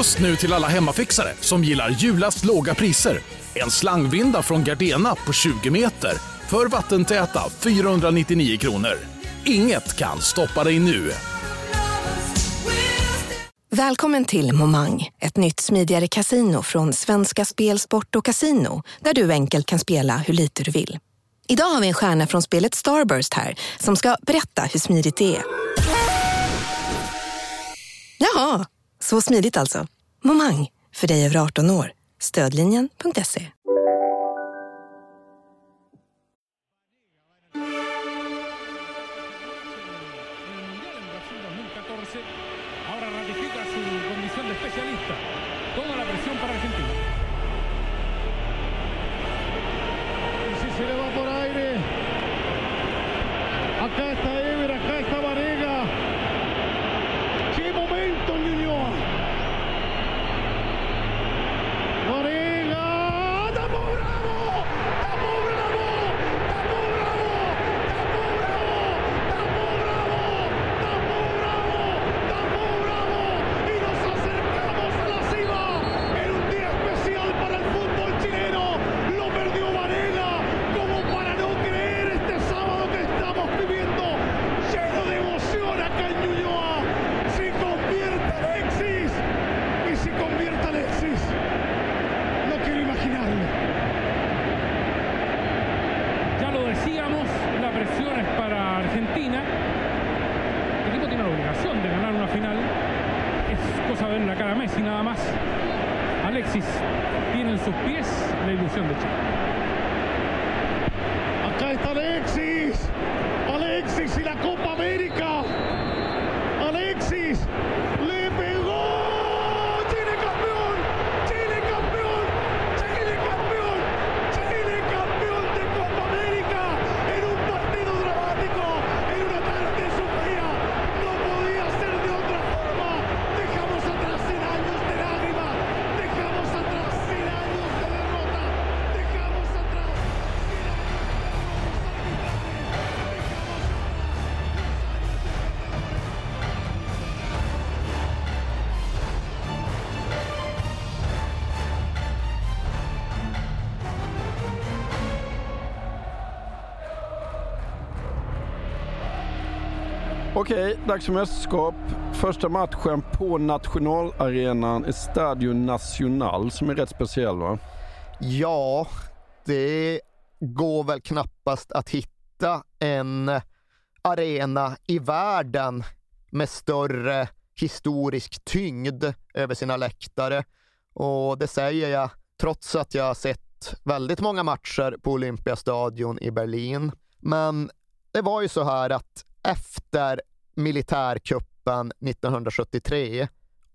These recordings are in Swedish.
Just nu till alla hemmafixare som gillar julast låga priser. En slangvinda från Gardena på 20 meter för vattentäta 499 kronor. Inget kan stoppa dig nu. Välkommen till Momang, ett nytt smidigare casino från Svenska Spel, Sport och Casino där du enkelt kan spela hur lite du vill. Idag har vi en stjärna från spelet Starburst här som ska berätta hur smidigt det är. Jaha, så smidigt alltså. Momang, för dig över 18 år. Stödlinjen.se. Okej, dags för mästerskap. Första matchen på nationalarenan är Stadio Nacional som är rätt speciell va? Ja, det går väl knappast att hitta en arena i världen med större historisk tyngd över sina läktare. Och det säger jag trots att jag har sett väldigt många matcher på Olympiastadion i Berlin. Men det var ju så här att efter militärkuppen 1973,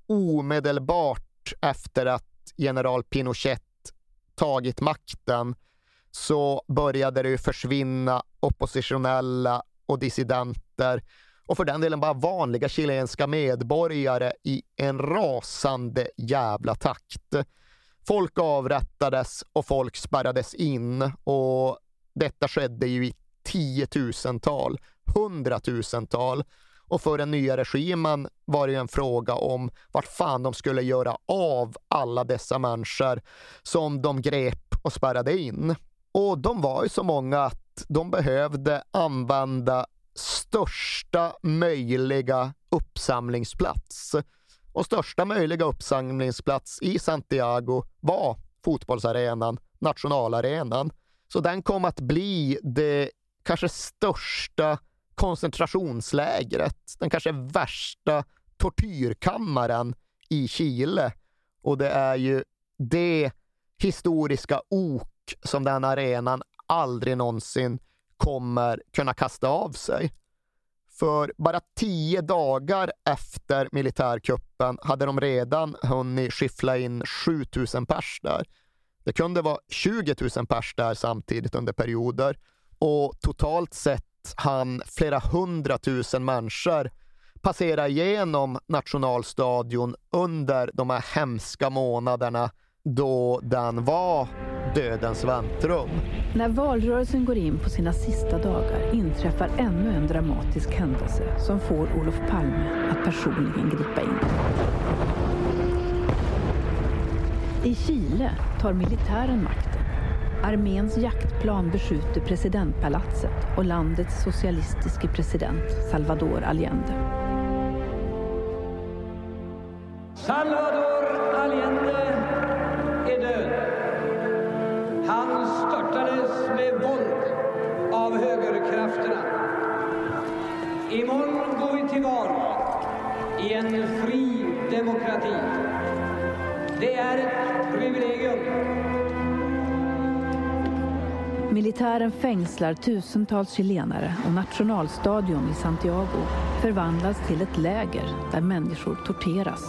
omedelbart efter att general Pinochet tagit makten, så började det ju försvinna oppositionella och dissidenter och för den delen bara vanliga chilenska medborgare i en rasande jävla takt. Folk avrättades och folk spärrades in och detta skedde ju i tiotusental, hundratusental. Och för den nya regimen var det ju en fråga om vart fan de skulle göra av alla dessa människor som de grep och spärrade in. Och de var ju så många att de behövde använda största möjliga uppsamlingsplats. Och största möjliga uppsamlingsplats i Santiago var fotbollsarenan, nationalarenan. Så den kom att bli det kanske största koncentrationslägret, den kanske värsta tortyrkammaren i Chile. Och det är ju det historiska ok som den arenan aldrig någonsin kommer kunna kasta av sig. För bara tio dagar efter militärkuppen hade de redan hunnit skiffla in 7000 pers där. Det kunde vara 20 000 pers där samtidigt under perioder och totalt sett han flera hundratusen människor passera igenom nationalstadion under de här hemska månaderna då den var dödens väntrum. När valrörelsen går in på sina sista dagar inträffar ännu en dramatisk händelse som får Olof Palme att personligen gripa in. I Chile tar militären makten. Arméns jaktplan beskjuter presidentpalatset och landets socialistiske president Salvador Allende. Salvador Allende är död. Han störtades med våld av högerkrafterna. Imorgon går vi till val i en fri demokrati. Det är ett privilegium. Militären fängslar tusentals chilenare och nationalstadion i Santiago förvandlas till ett läger där människor torteras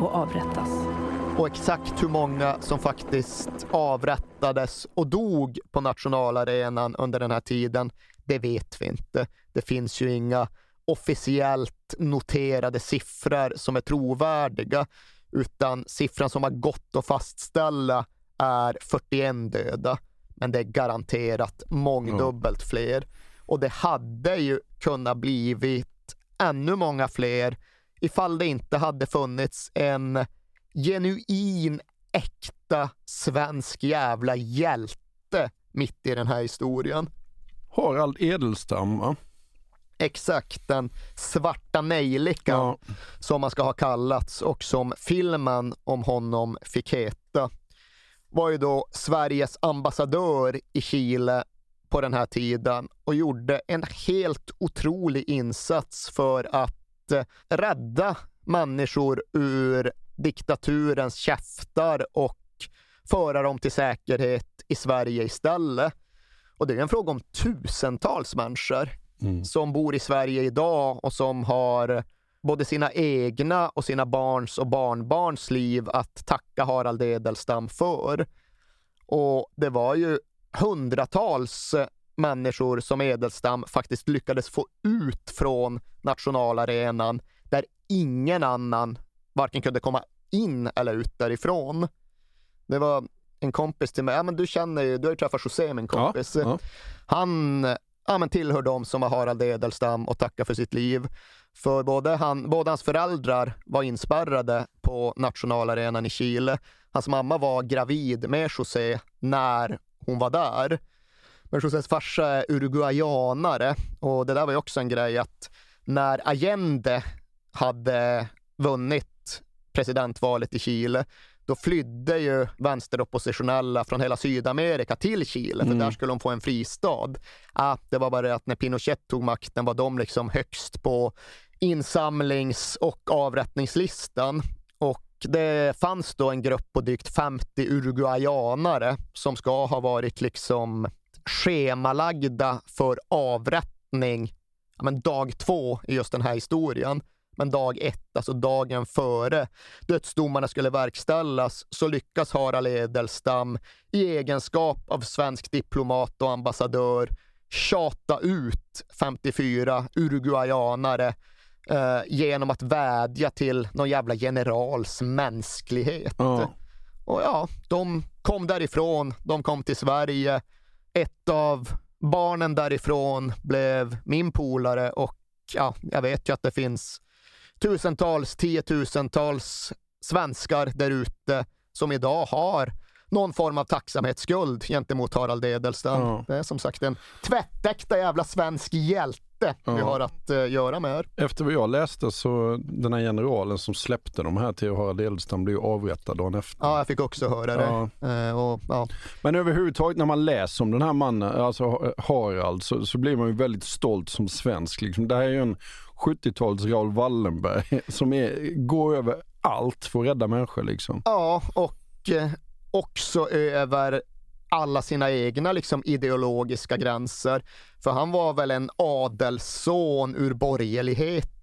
och avrättas. Och exakt hur många som faktiskt avrättades och dog på nationalarenan under den här tiden, det vet vi inte. Det finns ju inga officiellt noterade siffror som är trovärdiga, utan siffran som har gått att fastställa är 41 döda. Men det är garanterat mångdubbelt fler. Och det hade ju kunnat blivit ännu många fler ifall det inte hade funnits en genuin, äkta svensk jävla hjälte mitt i den här historien. Harald Edelstam, va? Exakt, den svarta nejlikan Ja. som man ska ha kallats och som filmen om honom fick heta var ju då Sveriges ambassadör i Chile på den här tiden och gjorde en helt otrolig insats för att eh, rädda människor ur diktaturens käftar och föra dem till säkerhet i Sverige istället. Och det är en fråga om tusentals människor som bor i Sverige idag och som har både sina egna och sina barns och barnbarns liv att tacka Harald Edelstam för. Och det var ju hundratals människor som Edelstam faktiskt lyckades få ut från nationalarenan där ingen annan varken kunde komma in eller ut därifrån. Det var en kompis till mig, ja men du känner ju, du har ju träffat José min kompis. ja. Han ja, men tillhör de som har Harald Edelstam och tackar för sitt liv. För både, han, både hans föräldrar var inspärrade på nationalarenan i Chile. Hans mamma var gravid med José när hon var där. Men Josés farsa är uruguayanare och det där var ju också en grej att när Allende hade vunnit presidentvalet i Chile då flydde ju vänsteroppositionella från hela Sydamerika till Chile, för där skulle de få en fristad. Ah, det var bara det att när Pinochet tog makten var de liksom högst på insamlings och avrättningslistan. Och det fanns då en grupp på drygt 50 uruguayanare som ska ha varit liksom schemalagda för avrättning men dag två i just den här historien. Men dag ett, alltså dagen före dödsdomarna skulle verkställas, så lyckas Harald Edelstam i egenskap av svensk diplomat och ambassadör tjata ut 54 uruguayanare eh, genom att vädja till någon jävla generals mänsklighet. Ja. Och ja, de kom därifrån, de kom till Sverige. Ett av barnen därifrån blev min polare och ja, jag vet ju att det finns tusentals, tiotusentals svenskar där ute som idag har någon form av tacksamhetsskuld gentemot Harald Edelstam. Ja. Det är som sagt en tvättäkta jävla svensk hjälte vi Ja. har att eh, göra med här. Efter vad jag läste så den här generalen som släppte de här till Harald Edelstam blev ju avrättad dagen efter. Ja, jag fick också höra det. Eh, och, ja. Men överhuvudtaget när man läser om den här mannen, alltså Harald, så, så blir man ju väldigt stolt som svensk. Liksom. Det här är ju en 70-talets Raoul Wallenberg som är, går över allt för att rädda människor. Liksom. Ja, och eh, också över alla sina egna liksom, ideologiska gränser. För han var väl en adelsson ur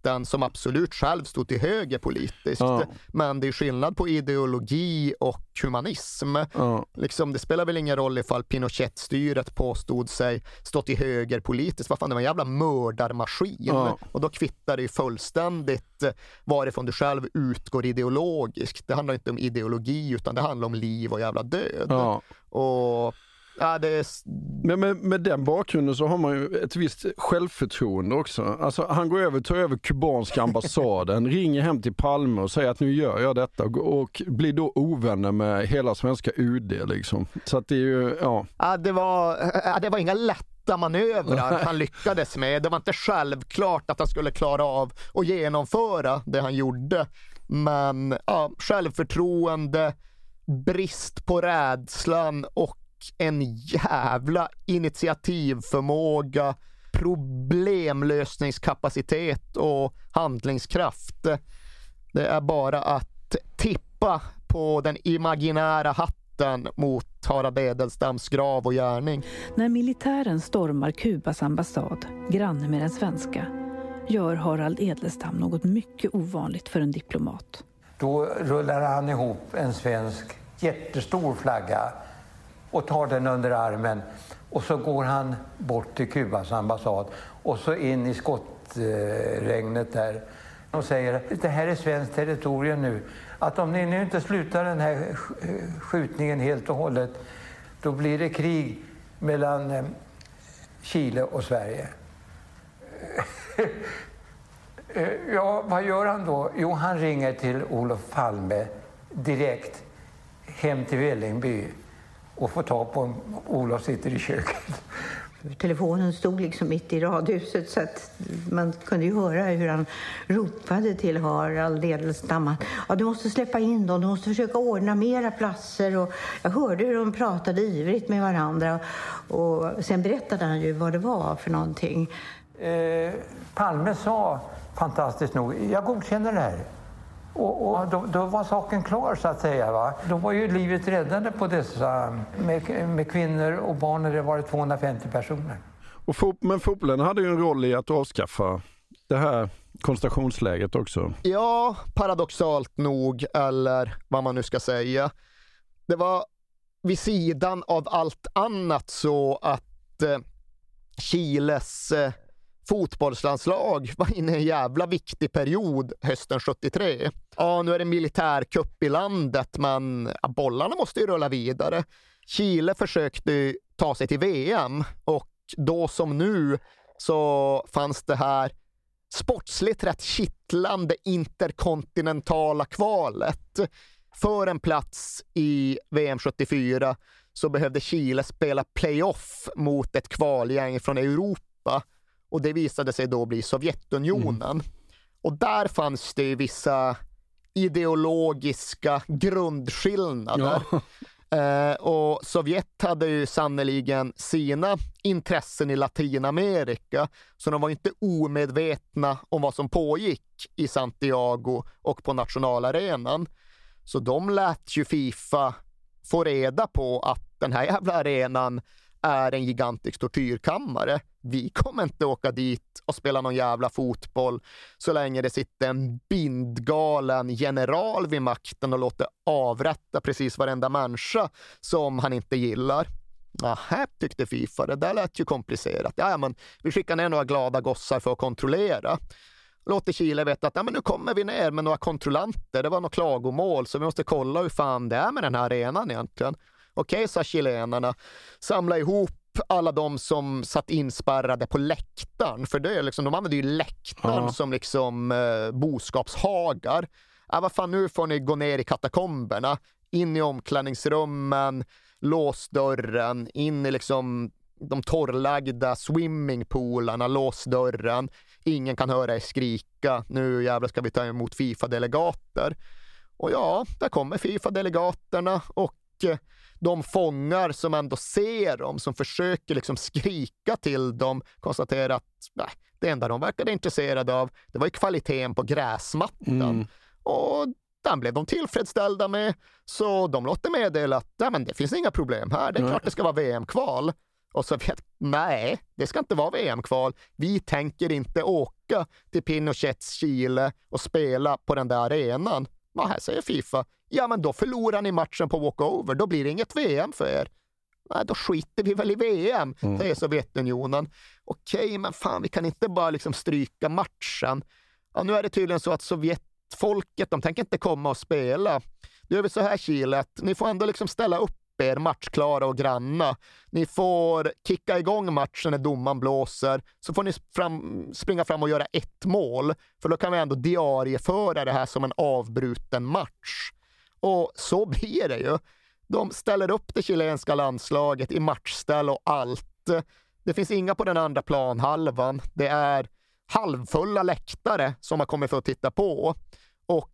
borgerligheten som absolut själv stod till höger politiskt. Ja. Men det är skillnad på ideologi och humanism. Ja. Liksom, det spelar väl ingen roll ifall Pinochet-styret påstod sig stå till höger politiskt. Vad fan, det var en jävla mördarmaskin. Ja. Och då kvittar det ju fullständigt varifrån du själv utgår ideologiskt. Det handlar inte om ideologi utan det handlar om liv och jävla död. Och Ja, det är... Men med, med den bakgrunden så har man ju ett visst självförtroende också. Alltså, han går över, tar över kubanska ambassaden, ringer hem till Palme och säger att nu gör jag detta och, och blir då ovänner med hela svenska UD. Liksom. Så att det är ju, ja. Ja, det, var, ja, det var inga lätta manövrar han lyckades med. Det var inte självklart att han skulle klara av att genomföra det han gjorde. Men ja, självförtroende, brist på rädslan och en jävla initiativförmåga, problemlösningskapacitet och handlingskraft. Det är bara att tippa på den imaginära hatten mot Harald Edelstams grav och gärning. När militären stormar Kubas ambassad, granne med den svenska, gör Harald Edelstam något mycket ovanligt för en diplomat. Då rullar han ihop en svensk jättestor flagga och tar den under armen. Och så går han bort till Kubas ambassad och så in i skottregnet där och säger att det här är svenskt territorium nu. Att om ni nu inte slutar den här skjutningen helt och hållet, då blir det krig mellan eh, Chile och Sverige. Ja, vad gör han då? Jo, han ringer till Olof Palme direkt hem till Vällingby och får tag på honom. Olof sitter i köket. Telefonen stod liksom mitt i radhuset så att man kunde ju höra hur han ropade till Harald Edelstam att ja, du måste släppa in dem, du måste försöka ordna mera platser. Och jag hörde hur de pratade ivrigt med varandra och sen berättade han ju vad det var för någonting. Eh, Palme sa fantastiskt nog, jag godkänner det här. Och, och då, då, var saken klar så att säga. Va? Då var ju livet räddade på dessa, med, med kvinnor och barn det var 250 personer. Och fot, men fotbollen hade ju en roll i att avskaffa det här koncentrationsläget också. Ja, paradoxalt nog, eller vad man nu ska säga. Det var vid sidan av allt annat så att eh, Chiles eh, fotbollslandslag var inne i en jävla viktig period hösten 73. Ja, nu är det militärkupp i landet, men ja, bollarna måste ju rulla vidare. Chile försökte ta sig till VM och då som nu så fanns det här sportsligt rätt kittlande interkontinentala kvalet. För en plats i VM 74 så behövde Chile spela playoff mot ett kvalgäng från Europa och det visade sig då bli Sovjetunionen. Mm. Och där fanns det vissa ideologiska grundskillnader. Ja. Eh, och Sovjet hade ju sannoliken sina intressen i Latinamerika, så de var inte omedvetna om vad som pågick i Santiago och på nationalarenan. Så de lät ju Fifa få reda på att den här jävla arenan är en gigantisk tortyrkammare. Vi kommer inte åka dit och spela någon jävla fotboll så länge det sitter en bindgalen general vid makten och låter avrätta precis varenda människa som han inte gillar. Nähä, tyckte Fifa, det där lät ju komplicerat. Ja, men vi skickar ner några glada gossar för att kontrollera. Låter Chile veta att ja, men nu kommer vi ner med några kontrollanter. Det var något klagomål, så vi måste kolla hur fan det är med den här arenan egentligen. Okej, sa chilenarna, samla ihop alla de som satt inspärrade på läktaren, för det är liksom, de använder ju läktaren ja. som liksom eh, boskapshagar. Äh, vad fan, nu får ni gå ner i katakomberna, in i omklädningsrummen, lås dörren, in i liksom de torrlagda swimmingpoolarna, lås dörren. Ingen kan höra er skrika, nu jävlar ska vi ta emot Fifa-delegater. Och ja, där kommer Fifa-delegaterna och de fångar som ändå ser dem, som försöker liksom skrika till dem, konstaterar att nej, det enda de verkade intresserade av, det var ju kvaliteten på gräsmattan. Mm. Och den blev de tillfredsställda med, så de låter meddela att nej, men det finns inga problem här, det är klart det ska vara VM-kval. Och Sovjet, nej, det ska inte vara VM-kval. Vi tänker inte åka till Pinochets Chile och spela på den där arenan. Vad här säger Fifa? Ja, men då förlorar ni matchen på walkover. Då blir det inget VM för er. Nej, då skiter vi väl i VM, mm. säger Sovjetunionen. Okej, men fan, vi kan inte bara liksom stryka matchen. Ja, nu är det tydligen så att Sovjetfolket, de tänker inte komma och spela. Då gör vi så här Chile, att ni får ändå liksom ställa upp er matchklara och granna. Ni får kicka igång matchen när domaren blåser, så får ni fram, springa fram och göra ett mål, för då kan vi ändå diarieföra det här som en avbruten match. Och så blir det ju. De ställer upp det chilenska landslaget i matchställ och allt. Det finns inga på den andra planhalvan. Det är halvfulla läktare som har kommit för att titta på. Och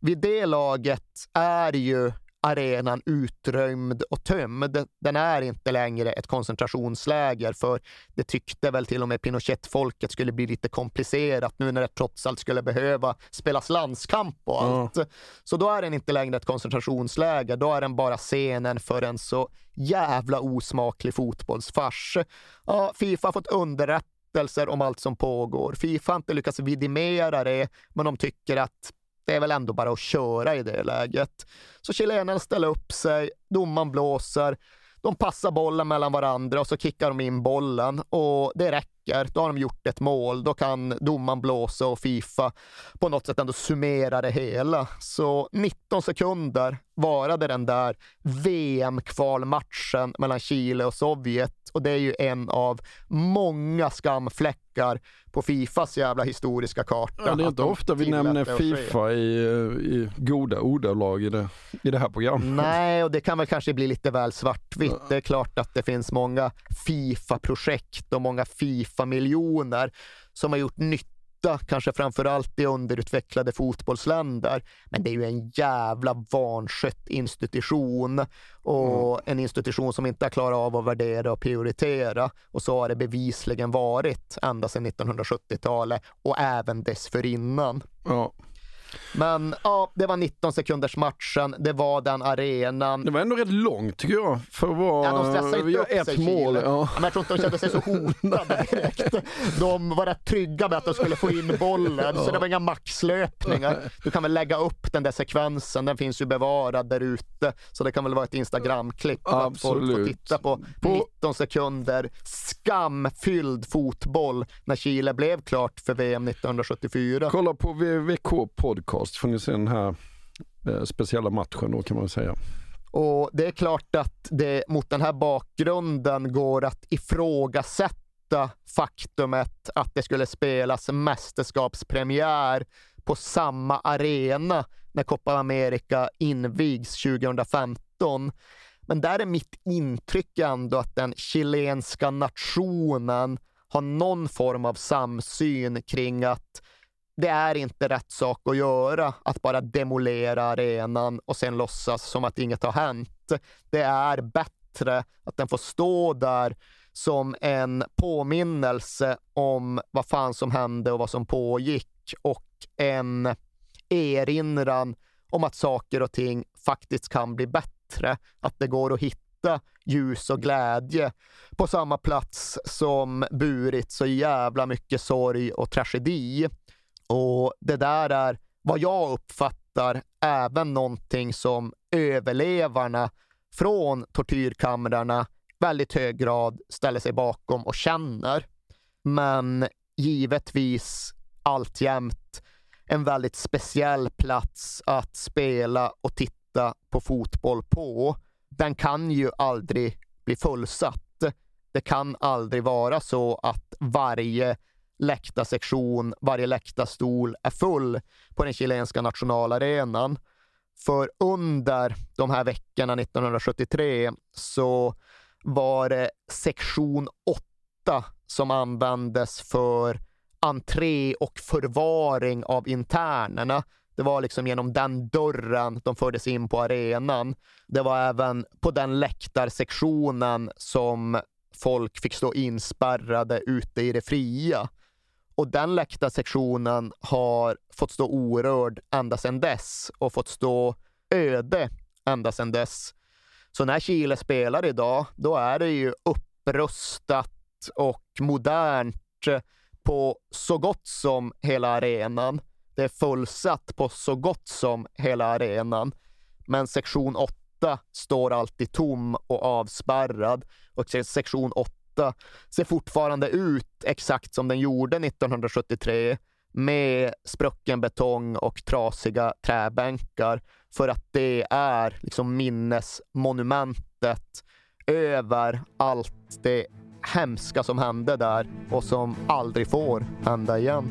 vid det laget är ju arenan utrymd och tömd. Den är inte längre ett koncentrationsläger, för det tyckte väl till och med Pinochet-folket skulle bli lite komplicerat nu när det trots allt skulle behöva spelas landskamp och allt. Mm. Så då är den inte längre ett koncentrationsläger, då är den bara scenen för en så jävla osmaklig fotbollsfars. Ja, Fifa har fått underrättelser om allt som pågår. Fifa har inte lyckats vidimera det, men de tycker att det är väl ändå bara att köra i det läget. Så chilenarna ställer upp sig, domaren blåser, de passar bollen mellan varandra och så kickar de in bollen och det räcker. Då har de gjort ett mål. Då kan domaren blåsa och Fifa på något sätt ändå summera det hela. Så 19 sekunder varade den där VM-kvalmatchen mellan Chile och Sovjet och det är ju en av många skamfläckar på Fifas jävla historiska karta. Ja, det är inte ofta vi nämner Fifa i, i goda ordalag i det, i det här programmet. Nej, och det kan väl kanske bli lite väl svartvitt. Det är klart att det finns många Fifa-projekt och många Fifa-miljoner som har gjort nytta, kanske framför allt i underutvecklade fotbollsländer. Men det är ju en jävla vanskött institution och mm. en institution som inte har klarat av att värdera och prioritera. Och så har det bevisligen varit ända sedan 1970-talet och även dessförinnan. Ja. Men ja, det var 19 sekunders matchen, det var den arenan. Det var ändå rätt långt tycker jag för att vara... Ja, de stressade inte upp ett sig mål. Ja. Men jag tror inte de kände sig så hotade direkt. De var rätt trygga med att de skulle få in bollen, ja. så det var inga maxlöpningar. Du kan väl lägga upp den där sekvensen, den finns ju bevarad där ute. Så det kan väl vara ett Instagram-klipp att folk får titta på, på 19 sekunder skamfylld fotboll när Chile blev klart för VM 1974. Kolla på VVK podcast får ni se den här eh, speciella matchen då kan man säga. Och det är klart att det mot den här bakgrunden går att ifrågasätta faktumet att det skulle spelas mästerskapspremiär på samma arena när Copa America invigs 2015. Men där är mitt intryck ändå att den chilenska nationen har någon form av samsyn kring att det är inte rätt sak att göra att bara demolera arenan och sen låtsas som att inget har hänt. Det är bättre att den får stå där som en påminnelse om vad fan som hände och vad som pågick och en erinran om att saker och ting faktiskt kan bli bättre. Att det går att hitta ljus och glädje på samma plats som burit så jävla mycket sorg och tragedi. Och det där är vad jag uppfattar även någonting som överlevarna från tortyrkamrarna väldigt hög grad ställer sig bakom och känner. Men givetvis alltjämt en väldigt speciell plats att spela och titta på fotboll på. Den kan ju aldrig bli fullsatt. Det kan aldrig vara så att varje läktarsektion, varje läktarstol är full på den chilenska nationalarenan. För under de här veckorna 1973 så var det sektion 8 som användes för entré och förvaring av internerna. Det var liksom genom den dörren de fördes in på arenan. Det var även på den läktarsektionen som folk fick stå inspärrade ute i det fria. Och den läktarsektionen har fått stå orörd ända sedan dess och fått stå öde ända sedan dess. Så när Chile spelar idag, då är det ju upprustat och modernt på så gott som hela arenan. Det är fullsatt på så gott som hela arenan. Men sektion 8 står alltid tom och avspärrad och sektion 8 ser fortfarande ut exakt som den gjorde 1973. med sprucken betong och trasiga träbänkar för att det är liksom minnesmonumentet över allt det hemska som hände där och som aldrig får hända igen.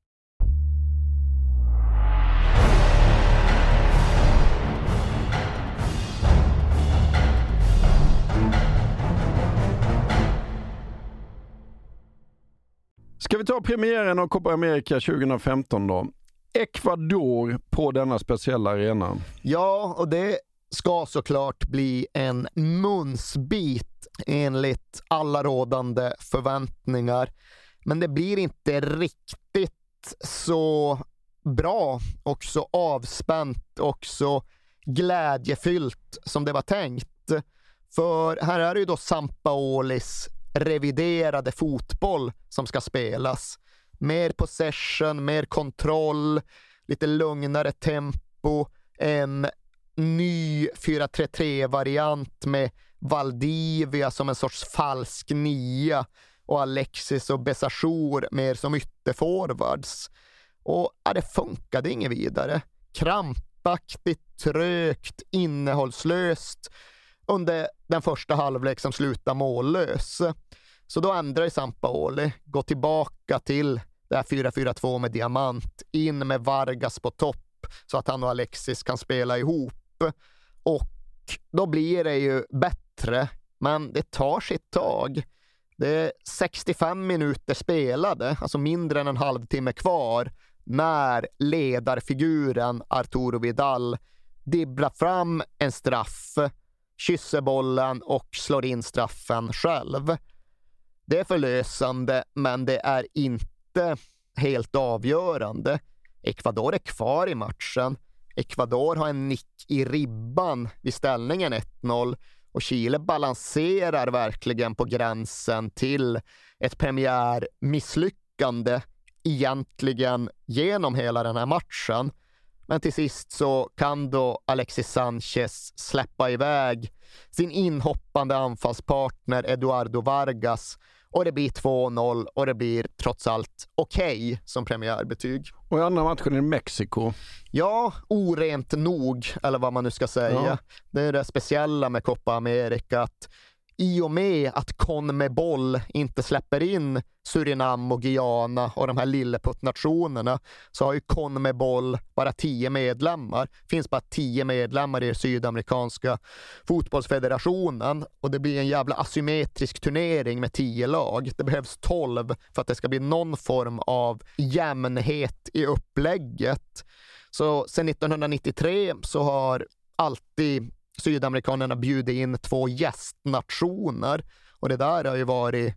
Ska vi ta premiären av Copa America 2015 då? Ecuador på denna speciella arena. Ja, och det ska såklart bli en munsbit enligt alla rådande förväntningar. Men det blir inte riktigt så bra och så avspänt och så glädjefyllt som det var tänkt. För här är det ju då Sampaolis reviderade fotboll som ska spelas. Mer possession, mer kontroll, lite lugnare tempo, en ny 4-3-3-variant med Valdivia som en sorts falsk nia och Alexis och Besajour mer som ytterforwards. Och ja, det funkade inget vidare. Krampaktigt, trögt, innehållslöst under den första halvlek som slutar mållös. Så då ändrar Sampaoli, går tillbaka till det här 4-4-2 med diamant, in med Vargas på topp så att han och Alexis kan spela ihop. Och då blir det ju bättre, men det tar sitt tag. Det är 65 minuter spelade, alltså mindre än en halvtimme kvar, när ledarfiguren Arturo Vidal dibblar fram en straff, kysser bollen och slår in straffen själv. Det är förlösande, men det är inte helt avgörande. Ecuador är kvar i matchen. Ecuador har en nick i ribban vid ställningen 1-0 och Chile balanserar verkligen på gränsen till ett premiärmisslyckande egentligen genom hela den här matchen. Men till sist så kan då Alexis Sanchez släppa iväg sin inhoppande anfallspartner Eduardo Vargas och det blir 2-0 och det blir trots allt okej som premiärbetyg. Och i andra matchen det Mexiko. Ja, orent nog, eller vad man nu ska säga. Ja. Det är det speciella med Copa America, att i och med att CONMEBOL inte släpper in Surinam och Guyana och de här lilleputtnationerna så har ju CONMEBOL bara tio medlemmar. Det finns bara tio medlemmar i den sydamerikanska fotbollsfederationen och det blir en jävla asymmetrisk turnering med tio lag. Det behövs tolv för att det ska bli någon form av jämnhet i upplägget. Så sedan 1993 så har alltid sydamerikanerna bjudit in två gästnationer och det där har ju varit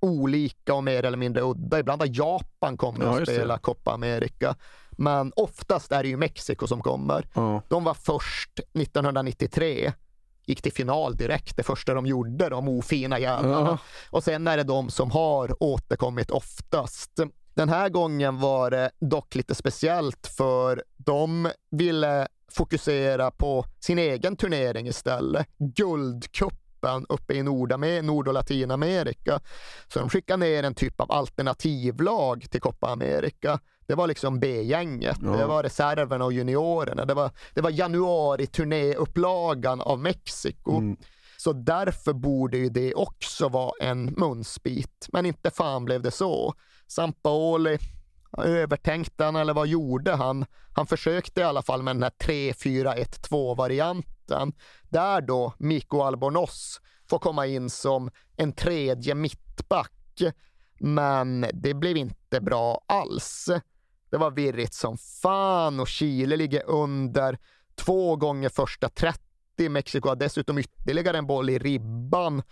olika och mer eller mindre udda. Ibland har Japan kommit Ja, och spelat Copa America. Men oftast är det ju Mexiko som kommer. Ja. De var först 1993. Gick till final direkt, det första de gjorde, de ofina jävlarna. Ja. Och sen är det de som har återkommit oftast. Den här gången var det dock lite speciellt för de ville fokusera på sin egen turnering istället. Guldkuppen uppe i Nordame- Nord och Latinamerika. Så de skickade ner en typ av alternativlag till Copa America. Det var liksom B-gänget. Ja. Det var reserverna och juniorerna. Det var, det var januari-turnéupplagan av Mexiko. Mm. Så därför borde ju det också vara en munsbit. Men inte fan blev det så. Sampaoli, övertänkte han eller vad gjorde han? Han försökte i alla fall med den här 3-4-1-2-varianten. Där då Miko Albornoz får komma in som en tredje mittback. Men det blev inte bra alls. Det var virrigt som fan och Chile ligger under två gånger första 30. Mexiko har dessutom ytterligare en boll i ribban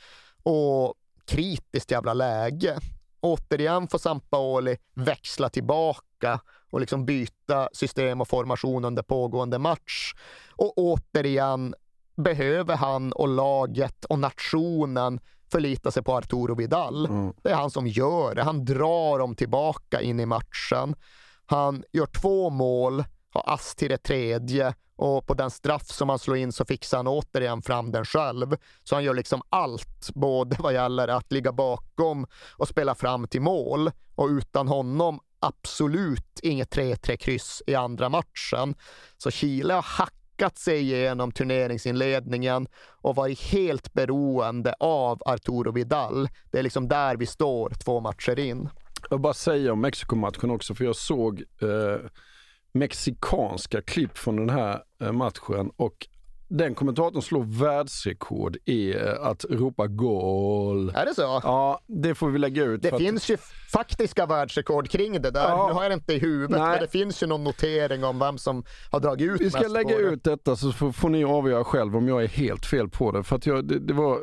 och kritiskt jävla läge. Återigen får Sampaoli växla tillbaka och liksom byta system och formation under pågående match. Och återigen behöver han och laget och nationen förlita sig på Arturo Vidal. Det är han som gör det. Han drar dem tillbaka in i matchen. Han gör två mål, har ass till det tredje och på den straff som han slår in så fixar han återigen fram den själv. Så han gör liksom allt, både vad gäller att ligga bakom och spela fram till mål. Och utan honom absolut inget 3-3 kryss i andra matchen. Så Chile har hackat sig igenom turneringsinledningen och varit helt beroende av Arturo Vidal. Det är liksom där vi står två matcher in. Jag vill bara säga om Mexikomatchen också, för jag såg eh, mexikanska klipp från den här eh, matchen och den kommentatorn slår världsrekord i eh, att ropa goal. Är det så? Ja, det får vi lägga ut. Det för att- finns ju faktiska världsrekord kring det där. Ja. Nu har jag det inte i huvudet, Nej. men det finns ju någon notering om vem som har dragit ut Vi ska lägga det. ut detta så får, får ni avgöra själv om jag är helt fel på det. För att jag, det, det var,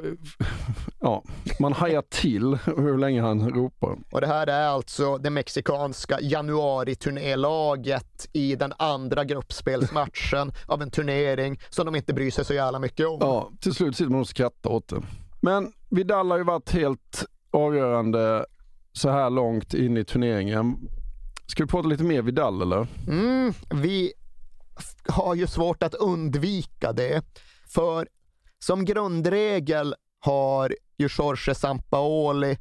ja, man hajar till hur länge han ropar. Och det här är alltså det mexikanska januari-turnélaget i den andra gruppspelsmatchen av en turnering som de inte bryr sig så jävla mycket om. Ja, till slut sitter man och skrattar åt det. Men Vidal har ju varit helt avgörande så här långt in i turneringen. Ska vi prata lite mer Vidal eller? Mm, vi har ju svårt att undvika det. För som grundregel har ju Jorge Sampaoli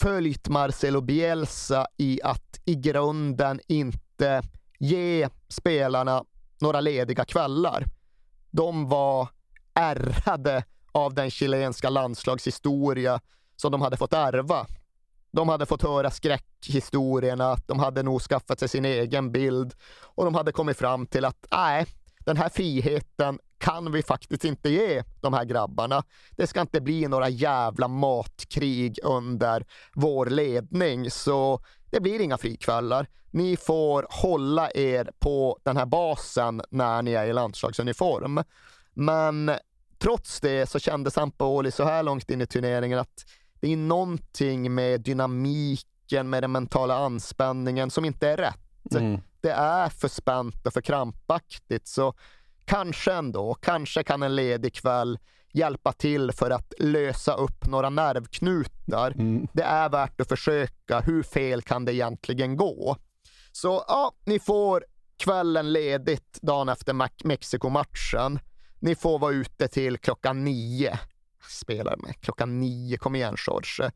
följt Marcelo Bielsa i att i grunden inte ge spelarna några lediga kvällar. De var ärrade av den chilenska landslagshistoria som de hade fått ärva. De hade fått höra skräckhistorierna, de hade nog skaffat sig sin egen bild och de hade kommit fram till att nej, den här friheten kan vi faktiskt inte ge de här grabbarna. Det ska inte bli några jävla matkrig under vår ledning, så det blir inga frikvällar. Ni får hålla er på den här basen när ni är i landslagsuniform. Men trots det så kände Sampaoli så här långt in i turneringen att det är någonting med dynamiken, med den mentala anspänningen som inte är rätt. Mm. Det är för spänt och för krampaktigt. Så kanske ändå, kanske kan en ledig kväll hjälpa till för att lösa upp några nervknutar. Det är värt att försöka. Hur fel kan det egentligen gå? Så ja, ni får kvällen ledigt dagen efter Mexiko-matchen. Ni får vara ute till klockan nio. Spelar med klockan nio, kom igen George.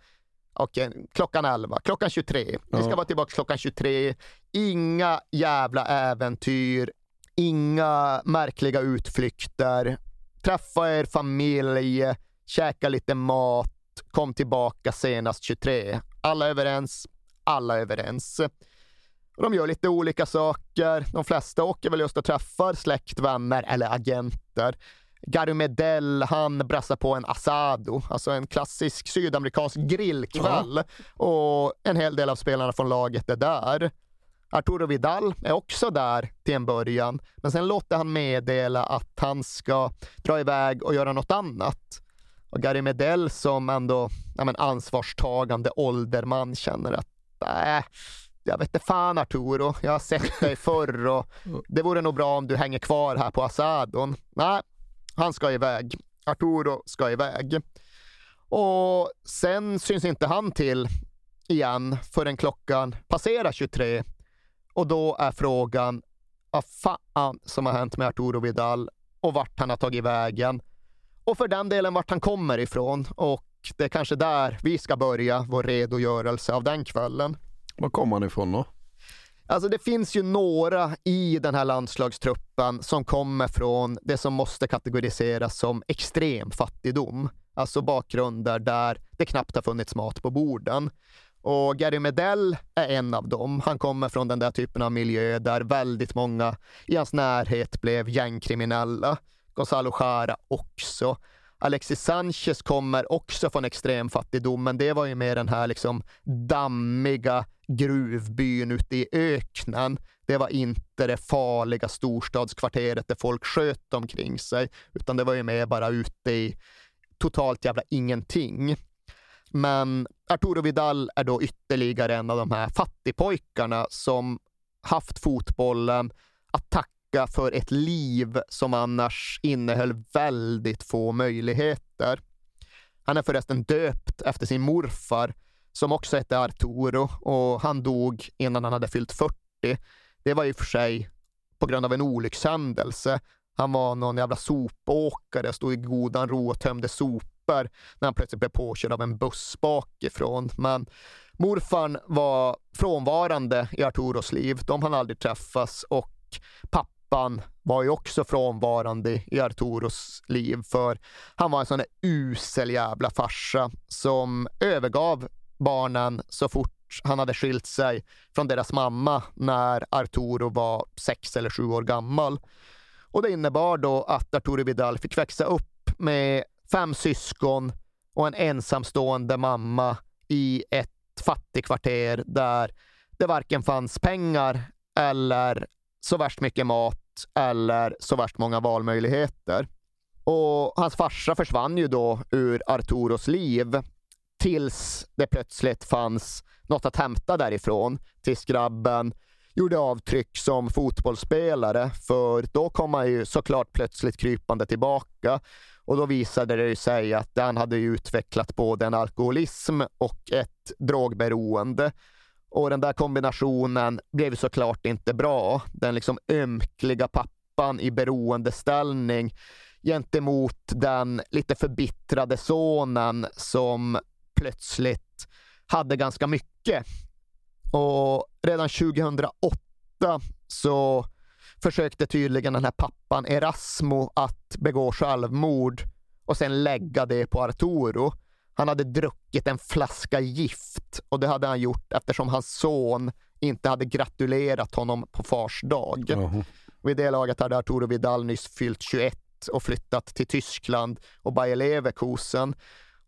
Okej, klockan 11, klockan 23. Ni ska vara tillbaka klockan 23. Inga jävla äventyr, inga märkliga utflykter. Träffa er familj, käka lite mat, kom tillbaka senast 23. Alla överens, alla överens. De gör lite olika saker. De flesta åker väl just och träffar släkt, vänner eller agenter. Gary Medell, han brassar på en asado, alltså en klassisk sydamerikansk grillkväll. Ja. Och en hel del av spelarna från laget är där. Arturo Vidal är också där till en början, men sen låter han meddela att han ska dra iväg och göra något annat. Och Gary Medell som ändå ja, men ansvarstagande ålderman känner att äh, jag vet inte fan Arturo, jag har sett dig förr och det vore nog bra om du hänger kvar här på Asadon. Nej, han ska iväg. Arturo ska iväg. Och sen syns inte han till igen förrän klockan passerar 23. Och då är frågan vad fan som har hänt med Arturo Vidal och vart han har tagit vägen. Och för den delen vart han kommer ifrån. Och det är kanske där vi ska börja vår redogörelse av den kvällen. Var kommer han ifrån då? Alltså det finns ju några i den här landslagstruppen som kommer från det som måste kategoriseras som extrem fattigdom. Alltså bakgrunder där det knappt har funnits mat på borden. Och Gary Medell är en av dem. Han kommer från den där typen av miljö där väldigt många i hans närhet blev gängkriminella. Gonzalo Jara också. Alexis Sanchez kommer också från extrem fattigdom, men det var ju mer den här liksom dammiga gruvbyn ute i öknen. Det var inte det farliga storstadskvarteret där folk sköt omkring sig, utan det var ju mer bara ute i totalt jävla ingenting. Men Arturo Vidal är då ytterligare en av de här fattigpojkarna som haft fotbollen att tacka för ett liv som annars innehöll väldigt få möjligheter. Han är förresten döpt efter sin morfar som också hette Arturo och han dog innan han hade fyllt 40. Det var i och för sig på grund av en olyckshändelse. Han var någon jävla sopåkare, stod i godan ro och tömde papper när han plötsligt blev påkörd av en buss bakifrån. Men morfarn var frånvarande i Arturos liv. De hann aldrig träffas och pappan var ju också frånvarande i Arturos liv för han var en sån där usel jävla farsa som övergav barnen så fort han hade skilt sig från deras mamma när Arturo var sex eller sju år gammal. Och det innebar då att Arturo Vidal fick växa upp med fem syskon och en ensamstående mamma i ett fattigkvarter där det varken fanns pengar eller så värst mycket mat eller så värst många valmöjligheter. Och hans farsa försvann ju då ur Arturos liv tills det plötsligt fanns något att hämta därifrån. Tills grabben gjorde avtryck som fotbollsspelare, för då kom han ju såklart plötsligt krypande tillbaka. Och då visade det sig att han hade utvecklat både en alkoholism och ett drogberoende. Och den där kombinationen blev såklart inte bra. Den liksom ömkliga pappan i beroendeställning gentemot den lite förbittrade sonen som plötsligt hade ganska mycket. Och redan 2008 så försökte tydligen den här pappan Erasmo att begå självmord och sen lägga det på Arturo. Han hade druckit en flaska gift och det hade han gjort eftersom hans son inte hade gratulerat honom på fars dag. Uh-huh. Vid det laget hade Arturo Vidal nyss fyllt 21 och flyttat till Tyskland och Bayer Leverkusen.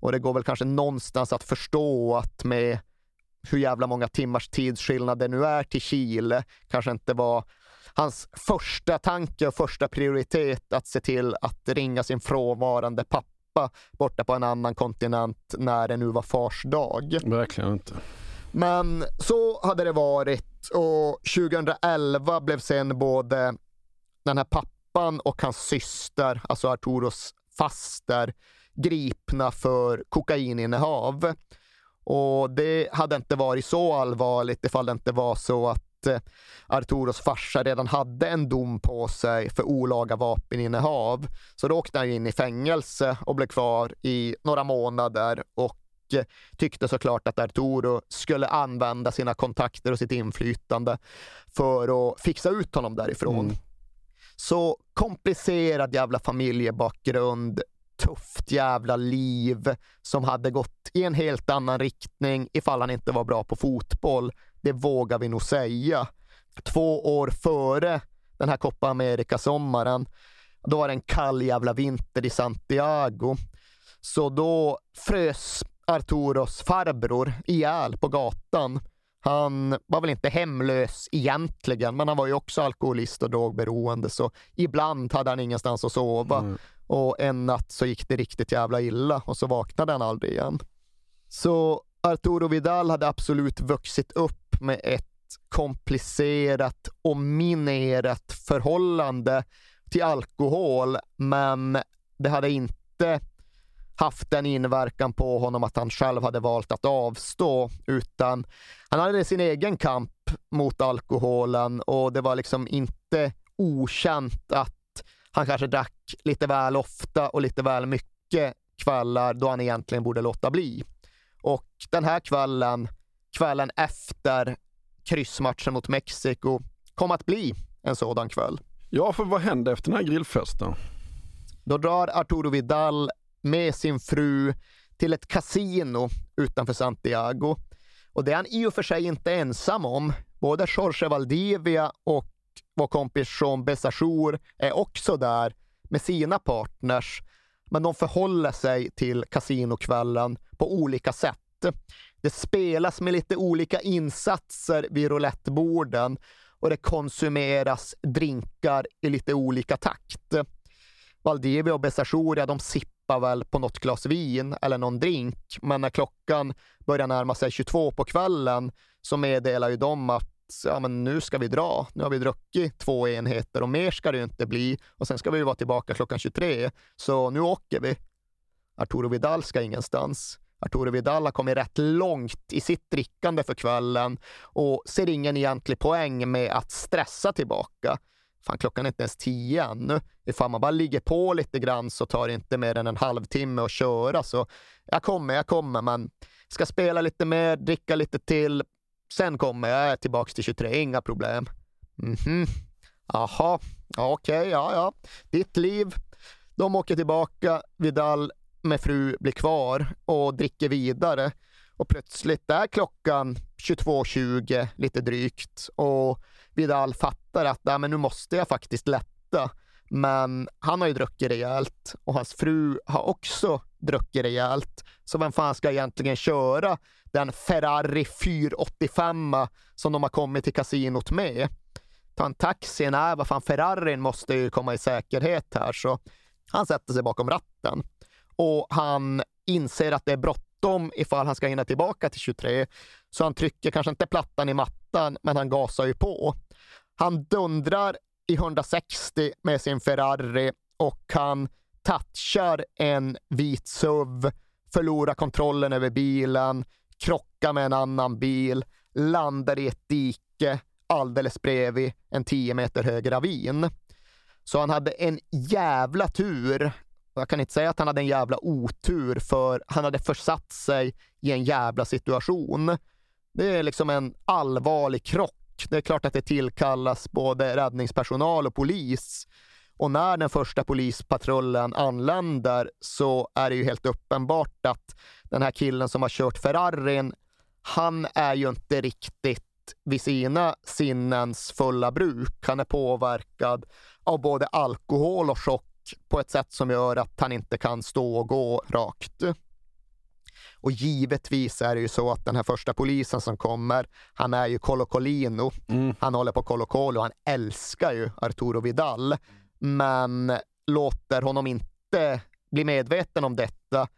Och det går väl kanske någonstans att förstå att med hur jävla många timmars tidsskillnad det nu är till Chile, kanske inte var hans första tanke och första prioritet att se till att ringa sin frånvarande pappa borta på en annan kontinent när det nu var fars dag. Verkligen inte. Men så hade det varit och 2011 blev sen både den här pappan och hans syster, alltså Arturos faster, gripna för kokaininnehav. Och det hade inte varit så allvarligt ifall det inte var så att eh, Arturos farsa redan hade en dom på sig för olaga vapeninnehav. Så då åkte han in i fängelse och blev kvar i några månader och eh, tyckte såklart att Arturo skulle använda sina kontakter och sitt inflytande för att fixa ut honom därifrån. Mm. Så komplicerad jävla familjebakgrund, tufft jävla liv som hade gått i en helt annan riktning ifall han inte var bra på fotboll. Det vågar vi nog säga. Två år före den här Copa America-sommaren, då var det en kall jävla vinter i Santiago. Så då frös Arturos farbror ihjäl på gatan. Han var väl inte hemlös egentligen, men han var ju också alkoholist och drogberoende, så ibland hade han ingenstans att sova. Mm. Och en natt så gick det riktigt jävla illa och så vaknade han aldrig igen. Så Arturo Vidal hade absolut vuxit upp med ett komplicerat och minerat förhållande till alkohol, men det hade inte haft den inverkan på honom att han själv hade valt att avstå, utan han hade sin egen kamp mot alkoholen och det var liksom inte okänt att han kanske drack lite väl ofta och lite väl mycket kvällar då han egentligen borde låta bli. Och den här kvällen, kvällen efter kryssmatchen mot Mexiko, kom att bli en sådan kväll. Ja, för vad hände efter den här grillfesten? Då drar Arturo Vidal med sin fru till ett kasino utanför Santiago. Och det är han i och för sig inte ensam om. Både Jorge Valdivia och vår kompis Jean Besajour är också där med sina partners. Men de förhåller sig till kasinokvällen på olika sätt. Det spelas med lite olika insatser vid roulettborden och det konsumeras drinkar i lite olika takt. Valdivia och Besajour, de sippar väl på något glas vin eller någon drink, men när klockan börjar närma sig 22 på kvällen så meddelar ju de att ja, men nu ska vi dra. Nu har vi druckit två enheter och mer ska det ju inte bli. Och sen ska vi vara tillbaka klockan 23. Så nu åker vi. Arturo Vidal ska ingenstans. Arturo Vidal har kommit rätt långt i sitt drickande för kvällen och ser ingen egentlig poäng med att stressa tillbaka. Fan, klockan är inte ens tio ännu. Ifall man bara ligger på lite grann så tar det inte mer än en halvtimme att köra. Så jag kommer, jag kommer, men ska spela lite mer, dricka lite till, Sen kommer jag tillbaka till 23, inga problem. Mhm. Jaha, okej, okay, ja, ja. Ditt liv. De åker tillbaka, Vidal med fru blir kvar och dricker vidare. Och plötsligt är klockan 22.20 lite drygt och Vidal fattar att nej, men nu måste jag faktiskt lätta. Men han har ju druckit rejält och hans fru har också druckit rejält. Så vem fan ska egentligen köra den Ferrari 485 som de har kommit till kasinot med? Ta en taxi? Nej, vad fan, Ferrarin måste ju komma i säkerhet här. Så han sätter sig bakom ratten och han inser att det är bråttom ifall han ska hinna tillbaka till 23. Så han trycker kanske inte plattan i mattan, men han gasar ju på. Han dundrar i 160 med sin Ferrari och han touchar en vit SUV, förlorar kontrollen över bilen, krockar med en annan bil, landar i ett dike alldeles bredvid en 10 meter hög ravin. Så han hade en jävla tur. Jag kan inte säga att han hade en jävla otur, för han hade försatt sig i en jävla situation. Det är liksom en allvarlig krock det är klart att det tillkallas både räddningspersonal och polis. Och när den första polispatrullen anländer så är det ju helt uppenbart att den här killen som har kört Ferrarin, han är ju inte riktigt vid sina sinnens fulla bruk. Han är påverkad av både alkohol och chock på ett sätt som gör att han inte kan stå och gå rakt. Och givetvis är det ju så att den här första polisen som kommer, han är ju Colo Colino. Mm. Han håller på Colo Colo, han älskar ju Arturo Vidal. Men låter honom inte bli medveten om detta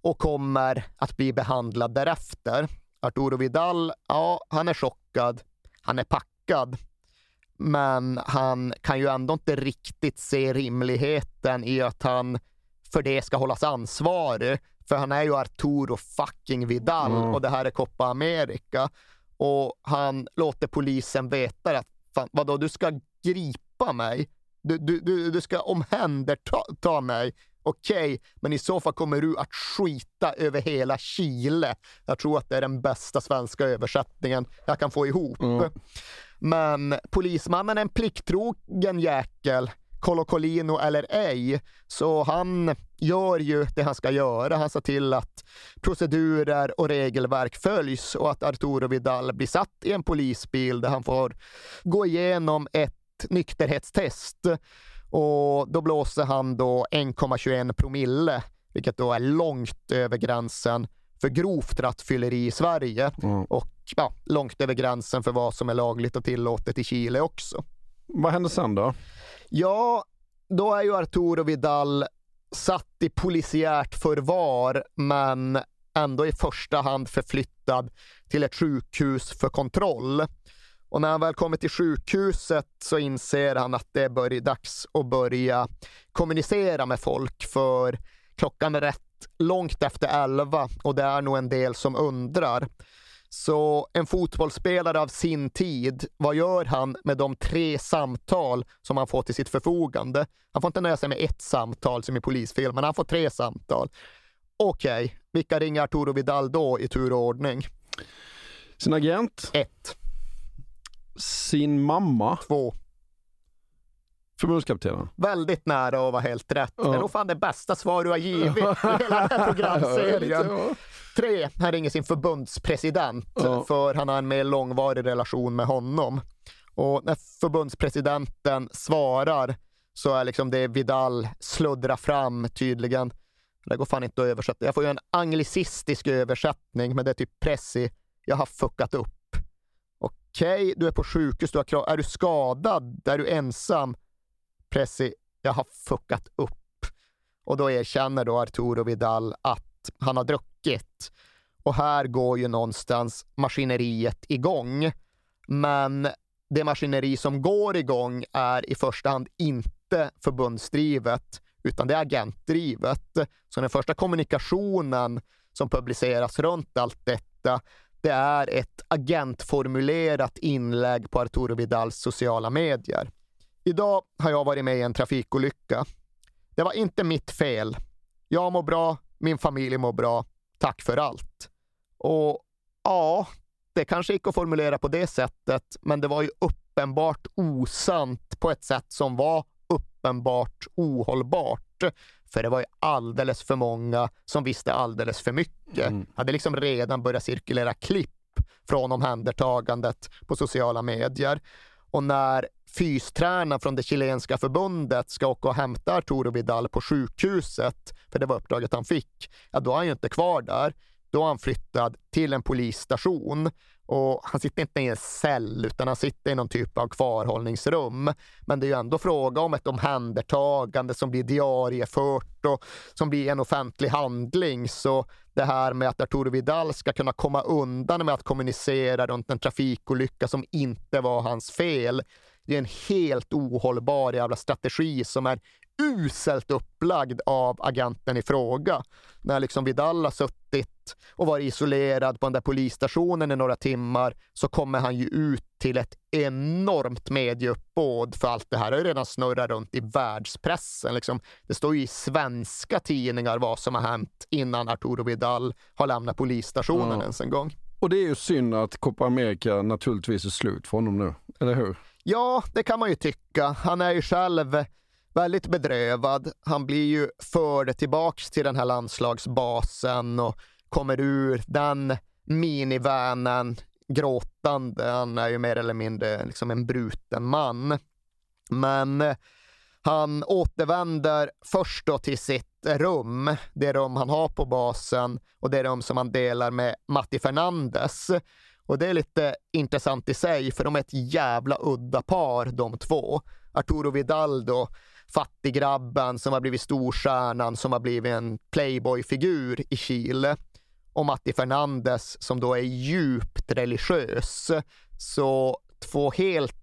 och kommer att bli behandlad därefter. Arturo Vidal, ja, han är chockad. Han är packad. Men han kan ju ändå inte riktigt se rimligheten i att han för det ska hållas ansvarig för han är ju Arturo fucking Vidal mm. och det här är Copa America. Och han låter polisen veta att fan, vadå, du ska gripa mig? Du, du, du, du ska omhänderta mig? Okej, okay, men i så fall kommer du att skita över hela Chile. Jag tror att det är den bästa svenska översättningen jag kan få ihop. Mm. Men polismannen är en plikttrogen jäkel Colo Colino eller ej. Så han gör ju det han ska göra. Han ser till att procedurer och regelverk följs och att Arturo Vidal blir satt i en polisbil där han får gå igenom ett nykterhetstest. Och då blåser han då 1,21 promille, vilket då är långt över gränsen för grovt rattfylleri i Sverige Mm. och ja, långt över gränsen för vad som är lagligt och tillåtet i Chile också. Vad hände sen då? Ja, då är ju Arturo Vidal satt i polisiärt förvar, men ändå i första hand förflyttad till ett sjukhus för kontroll. Och när han väl kommer till sjukhuset så inser han att det är dags att börja kommunicera med folk, för klockan är rätt långt efter elva och det är nog en del som undrar. Så en fotbollsspelare av sin tid, vad gör han med de tre samtal som han får till sitt förfogande? Han får inte nöja sig med ett samtal som i polisfilmen, han får tre samtal. Okej, vilka ringer Arturo Vidal då i tur och ordning? Sin agent? Ett. Sin mamma? Två. Förbundskaptenen? Väldigt nära att vara helt rätt. Det är nog fan det bästa svar du har givit i hela den här programserien. Tre, han ringer sin förbundspresident Ja. för han har en mer långvarig relation med honom. Och när förbundspresidenten svarar så är liksom det Vidal sluddrar fram tydligen. Det går fan inte att översätta. Jag får ju en anglicistisk översättning, men det är typ pressi. Jag har fuckat upp. Okej, du är på sjukhus, du har klar- är du skadad? Är du ensam? Pressi, jag har fuckat upp. Och då erkänner då Arturo Vidal att han har druckit. Och här går ju någonstans maskineriet igång. Men det maskineri som går igång är i första hand inte förbundsdrivet, utan det är agentdrivet. Så den första kommunikationen som publiceras runt allt detta, det är ett agentformulerat inlägg på Arturo Vidals sociala medier. Idag har jag varit med i en trafikolycka. Det var inte mitt fel. Jag mår bra, min familj mår bra. Tack för allt. Och ja, det kanske gick att formulera på det sättet, men det var ju uppenbart osant på ett sätt som var uppenbart ohållbart. För det var ju alldeles för många som visste alldeles för mycket. hade liksom redan börjat cirkulera klipp från omhändertagandet på sociala medier. Och när fystränaren från det chilenska förbundet ska åka och hämta Arturo Vidal på sjukhuset, för det var uppdraget han fick, ja då är han ju inte kvar där. Då är han flyttad till en polisstation och han sitter inte i en cell utan han sitter i någon typ av kvarhållningsrum. Men det är ju ändå fråga om ett omhändertagande som blir diariefört och som blir en offentlig handling. Så det här med att Arturo Vidal ska kunna komma undan med att kommunicera runt en trafikolycka som inte var hans fel. Det är en helt ohållbar jävla strategi som är uselt upplagd av agenten i fråga. När liksom Vidal har suttit och varit isolerad på den där polisstationen i några timmar så kommer han ju ut till ett enormt medieuppbåd för allt det här har ju redan snurrat runt i världspressen. Liksom, det står ju i svenska tidningar vad som har hänt innan Arturo Vidal har lämnat polisstationen Ja. ens en gång. Och det är ju synd att Copa America naturligtvis är slut för honom nu, eller hur? Ja, det kan man ju tycka. Han är ju själv väldigt bedrövad. Han blir ju förd tillbaks till den här landslagsbasen och kommer ur den minivanen gråtande. Han är ju mer eller mindre liksom en bruten man. Men eh, han återvänder först då till sitt rum, det rum han har på basen och det rum som han delar med Matti Fernandes. Och det är lite intressant i sig, för de är ett jävla udda par de två. Arturo Vidal då, fattiggrabben som har blivit storstjärnan, som har blivit en playboy-figur i Chile. Och Matti Fernandes som då är djupt religiös. Så två helt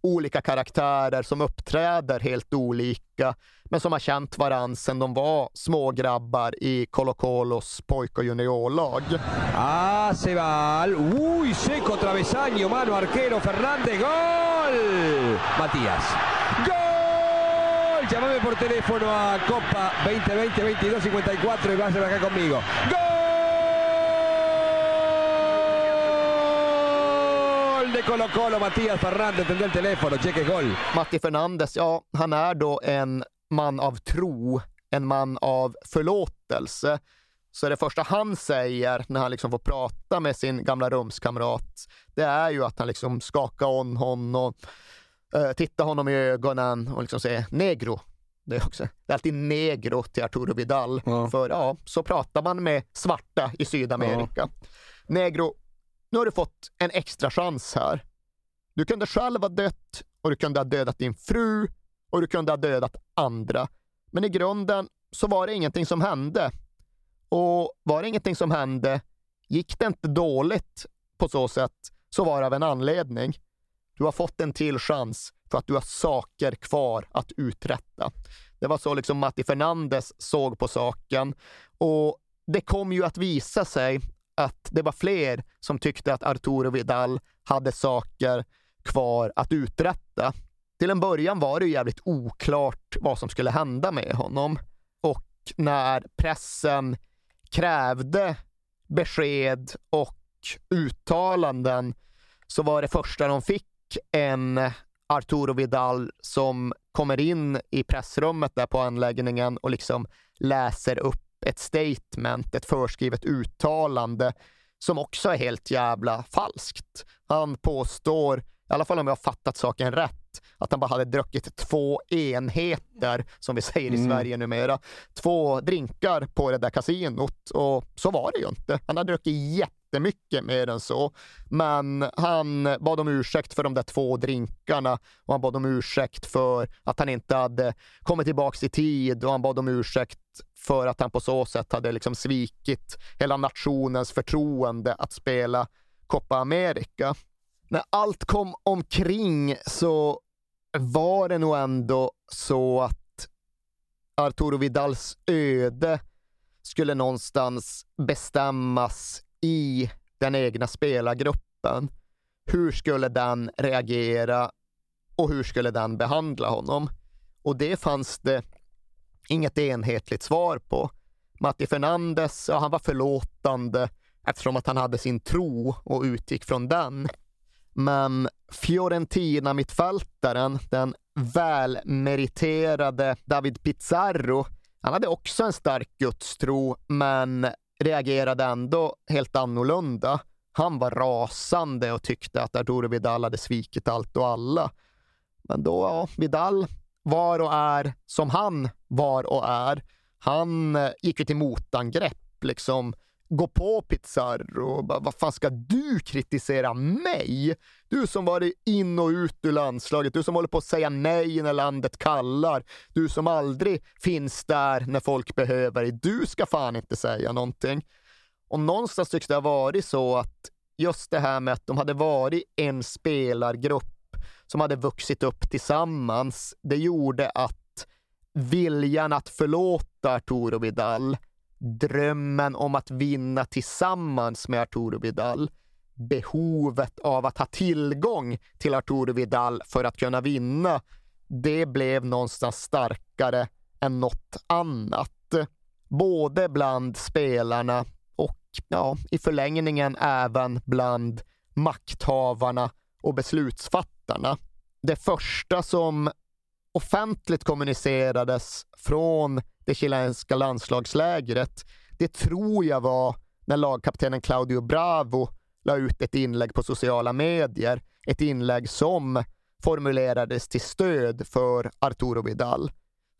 olika karaktärer som uppträder helt olika, men som har känt varandra sedan de var smågrabbar i Colo Colos pojk och juniorlag. Ah, se va. al- Uy, seco travesaño, mano arquero Fernández. ¡Gol! Matías. ¡Gol! Llámame por teléfono a Copa 2020 22 54 y vas a acá conmigo. ¡Gol de Colo Colo. Matías Fernández tendrá el teléfono. Cheque gol. Matti Fernandes, ja, han är då en man av tro, en man av förlåtelse. Så det första han säger när han liksom får prata med sin gamla rumskamrat, det är ju att han liksom skakar om honom, eh, tittar honom i ögonen och liksom säger negro. Det är, också, det är alltid negro till Arturo Vidal. Ja. För ja, så pratar man med svarta i Sydamerika. Negro, nu har du fått en extra chans här. Du kunde själv ha dött och du kunde ha dödat din fru och du kunde ha dödat andra. Men i grunden så var det ingenting som hände. Och var det ingenting som hände, gick det inte dåligt på så sätt, så var det av en anledning. Du har fått en till chans för att du har saker kvar att uträtta. Det var så liksom Matti Fernandes såg på saken. Och det kom ju att visa sig att det var fler som tyckte att Arturo Vidal hade saker kvar att uträtta. Till en början var det ju jävligt oklart vad som skulle hända med honom. Och när pressen krävde besked och uttalanden så var det första de fick en Arturo Vidal som kommer in i pressrummet där på anläggningen och liksom läser upp ett statement, ett förskrivet uttalande som också är helt jävla falskt. Han påstår, i alla fall om jag har fattat saken rätt, att han bara hade druckit två enheter, som vi säger i Mm. Sverige numera. Två drinkar på det där kasinot och så var det ju inte. Han hade druckit jättemycket mer än så. Men han bad om ursäkt för de där två drinkarna och han bad om ursäkt för att han inte hade kommit tillbaks i tid och han bad om ursäkt för att han på så sätt hade liksom svikit hela nationens förtroende att spela Copa America. När allt kom omkring så var det nog ändå så att Arturo Vidals öde skulle någonstans bestämmas i den egna spelargruppen. Hur skulle den reagera och hur skulle den behandla honom? Och det fanns det inget enhetligt svar på. Matti Fernandes, ja, han var förlåtande eftersom att han hade sin tro och utgick från den. Men Fiorentina-mittfältaren, den välmeriterade David Pizarro, han hade också en stark gudstro, men reagerade ändå helt annorlunda. Han var rasande och tyckte att Arturo Vidal hade svikit allt och alla. Men då, ja, Vidal var och är som han var och är. Han eh, gick ju till motangrepp, liksom gå på Pizarro och bara, vad fan ska du kritisera mig? Du som varit in och ut ur landslaget, du som håller på att säga nej när landet kallar, du som aldrig finns där när folk behöver dig, du ska fan inte säga någonting. Och någonstans tycks det ha varit så att just det här med att de hade varit en spelargrupp som hade vuxit upp tillsammans, det gjorde att viljan att förlåta Arturo Vidal, drömmen om att vinna tillsammans med Arturo Vidal, behovet av att ha tillgång till Arturo Vidal för att kunna vinna, det blev någonstans starkare än något annat. Både bland spelarna och ja, i förlängningen även bland makthavarna och beslutsfattarna. Det första som offentligt kommunicerades från det chilenska landslagslägret, det tror jag var när lagkaptenen Claudio Bravo la ut ett inlägg på sociala medier. Ett inlägg som formulerades till stöd för Arturo Vidal.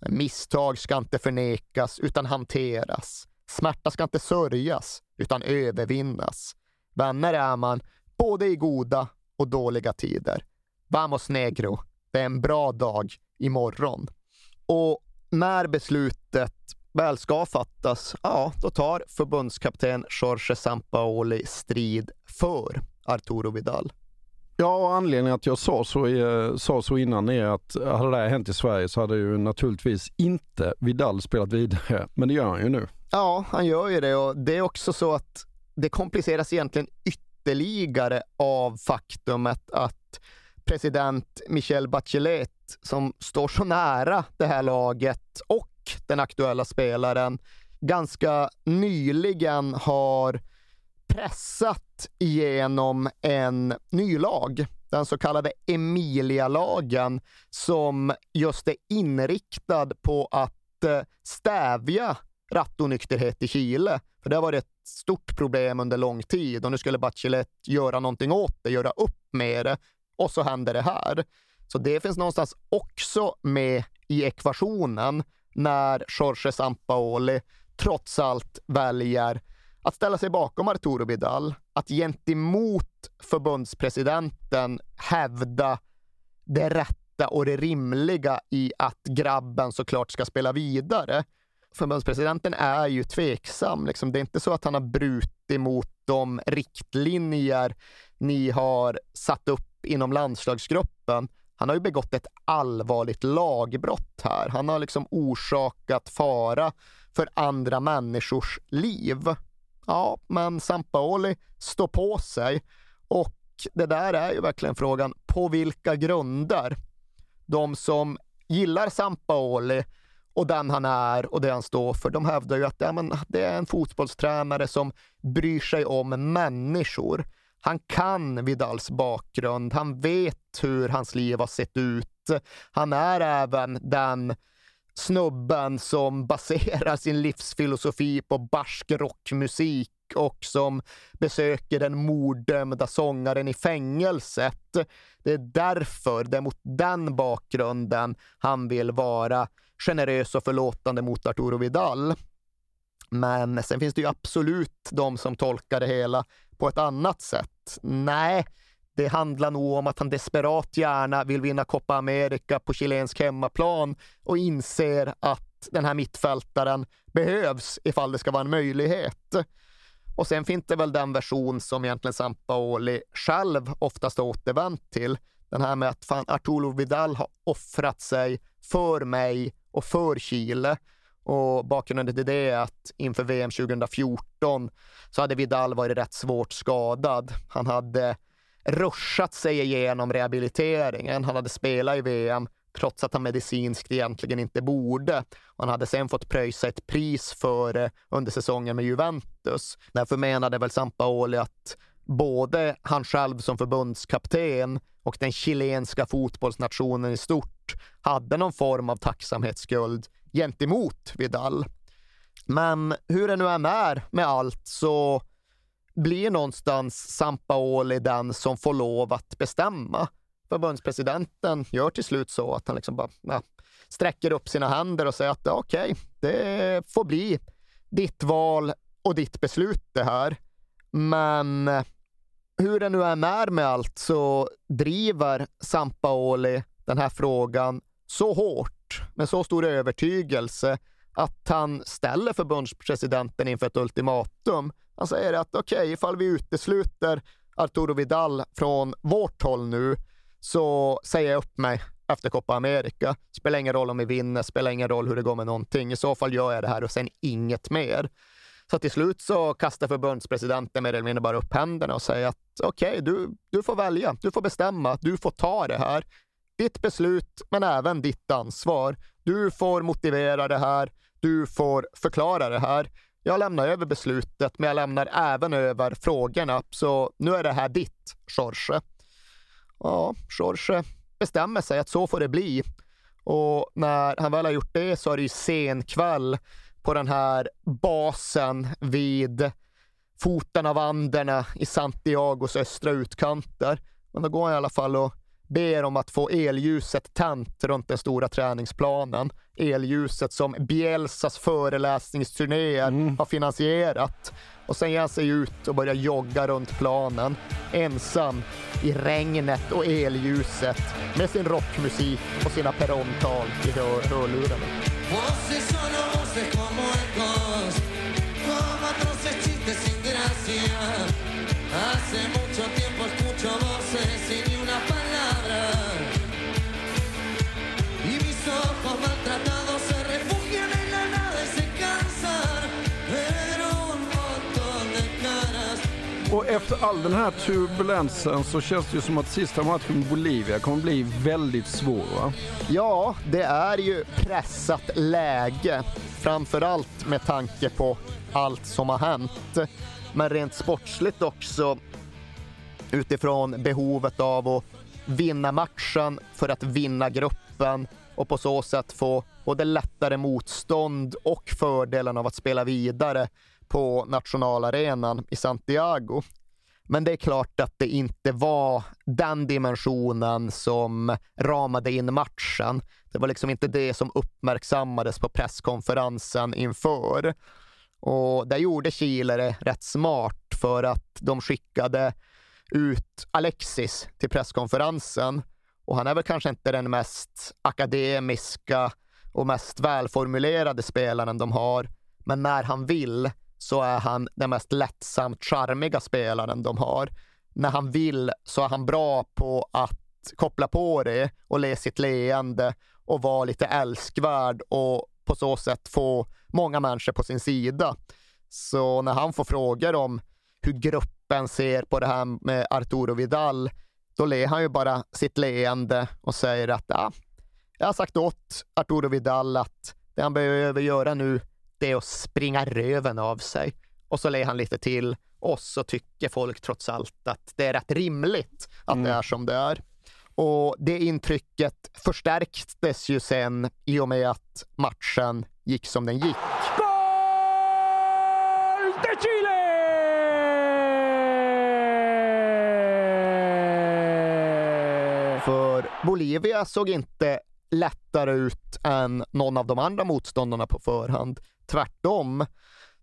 Misstag ska inte förnekas utan hanteras. Smärta ska inte sörjas utan övervinnas. Vänner är man både i goda och dåliga tider. Vamos negro, det är en bra dag imorgon. Och när beslutet väl ska fattas, ja, då tar förbundskapten Jorge Sampaoli strid för Arturo Vidal. Ja, och anledningen att jag sa så, är, sa så innan är att hade det här hänt i Sverige så hade ju naturligtvis inte Vidal spelat vidare, men det gör han ju nu. Ja, han gör ju det och det är också så att det kompliceras egentligen ytterligare av faktumet att president Michel Bachelet, som står så nära det här laget och den aktuella spelaren, ganska nyligen har pressat igenom en ny lag, den så kallade Emilia-lagen, som just är inriktad på att eh, stävja rattonykterhet i Chile. För det har varit ett stort problem under lång tid och nu skulle Bachelet göra någonting åt det, göra upp med det och så händer det här. Så det finns någonstans också med i ekvationen när Jorge Sampaoli trots allt väljer att ställa sig bakom Arturo Vidal, att gentemot förbundspresidenten hävda det rätta och det rimliga i att grabben såklart ska spela vidare. Förbundspresidenten är ju tveksam. Liksom. Det är inte så att han har brutit mot de riktlinjer ni har satt upp inom landslagsgruppen. Han har ju begått ett allvarligt lagbrott här. Han har liksom orsakat fara för andra människors liv. Ja, men Sampaoli står på sig och det där är ju verkligen frågan, på vilka grunder? De som gillar Sampaoli och den han är och det han står för, de hävdar ju att ja, men det är en fotbollstränare som bryr sig om människor. Han kan Vidals bakgrund, han vet hur hans liv har sett ut. Han är även den snubben som baserar sin livsfilosofi på barsk rockmusik och som besöker den morddömda sångaren i fängelset. Det är därför, det är mot den bakgrunden han vill vara generös och förlåtande mot Arturo Vidal. Men sen finns det ju absolut de som tolkar det hela på ett annat sätt. Nej, det handlar nog om att han desperat gärna vill vinna Copa America på chilensk hemmaplan och inser att den här mittfältaren behövs ifall det ska vara en möjlighet. Och sen finns det väl den version som egentligen Sampaoli själv oftast har återvänt till. Den här med att fan, Arturo Vidal har offrat sig för mig och för Chile. Och bakgrunden till det är att inför VM 2014 så hade Vidal varit rätt svårt skadad. Han hade ruschat sig igenom rehabiliteringen. Han hade spelat i VM trots att han medicinskt egentligen inte borde. Han hade sen fått pröjsa ett pris för det under säsongen med Juventus. Därför menade väl Sampaoli att både han själv som förbundskapten och den chilenska fotbollsnationen i stort hade någon form av tacksamhetsskuld gentemot Vidal. Men hur det nu än är med allt så blir någonstans Sampaoli den som får lov att bestämma. Förbundspresidenten gör till slut så att han liksom bara ja, sträcker upp sina händer och säger att okej, okay, det får bli ditt val och ditt beslut det här. Men hur det nu än är med allt så driver Sampaoli den här frågan så hårt, med så stor övertygelse, att han ställer förbundspresidenten inför ett ultimatum. Han säger att okej, okay, ifall vi utesluter Arturo Vidal från vårt håll nu, så säger jag upp mig efter Copa America. Spelar ingen roll om vi vinner, spelar ingen roll hur det går med någonting. I så fall gör jag det här och sen inget mer. Så till slut så kastar förbundspresidenten mer eller mindre bara upp händerna och säger att okej, okay, du, du får välja, du får bestämma, du får ta det här. Ditt beslut, men även ditt ansvar. Du får motivera det här, du får förklara det här. Jag lämnar över beslutet, men jag lämnar även över frågorna. Så nu är det här ditt, Jorge. Ja, Jorge bestämmer sig att så får det bli. Och när han väl har gjort det så är det ju sen kväll på den här basen vid foten av Anderna i Santiagos östra utkanter. Men då går han i alla fall och ber om att få elljuset tänt runt den stora träningsplanen. Elljuset som Bielsas föreläsningsturnéer mm. har finansierat. Och sen ger han sig ut och börjar jogga runt planen, ensam i regnet och elljuset med sin rockmusik och sina perrongtal i hörlurarna. Och efter all den här turbulensen så känns det ju som att sista matchen med Bolivia kommer bli väldigt svår va? Ja, det är ju pressat läge. Framförallt med tanke på allt som har hänt. men rent sportsligt också utifrån behovet av att vinna matchen för att vinna gruppen och på så sätt få både lättare motstånd och fördelen av att spela vidare på nationalarenan i Santiago. Men det är klart att det inte var den dimensionen som ramade in matchen. Det var liksom inte det som uppmärksammades på presskonferensen inför. Och där gjorde Chile det rätt smart för att de skickade ut Alexis till presskonferensen och han är väl kanske inte den mest akademiska och mest välformulerade spelaren de har. Men när han vill så är han den mest lättsamt charmiga spelaren de har. När han vill så är han bra på att koppla på det och le sitt leende och vara lite älskvärd och på så sätt få många människor på sin sida. Så när han får frågor om hur gruppen ser på det här med Arturo Vidal, då ler han ju bara sitt leende och säger att ah, jag har sagt åt Arturo Vidal att det han behöver göra nu, det är att springa röven av sig. Och så ler han lite till och så tycker folk trots allt att det är rätt rimligt att mm. det är som det är. Och det intrycket förstärktes ju sen i och med att matchen gick som den gick. Gol de Chile! För Bolivia såg inte lättare ut än någon av de andra motståndarna på förhand. Tvärtom.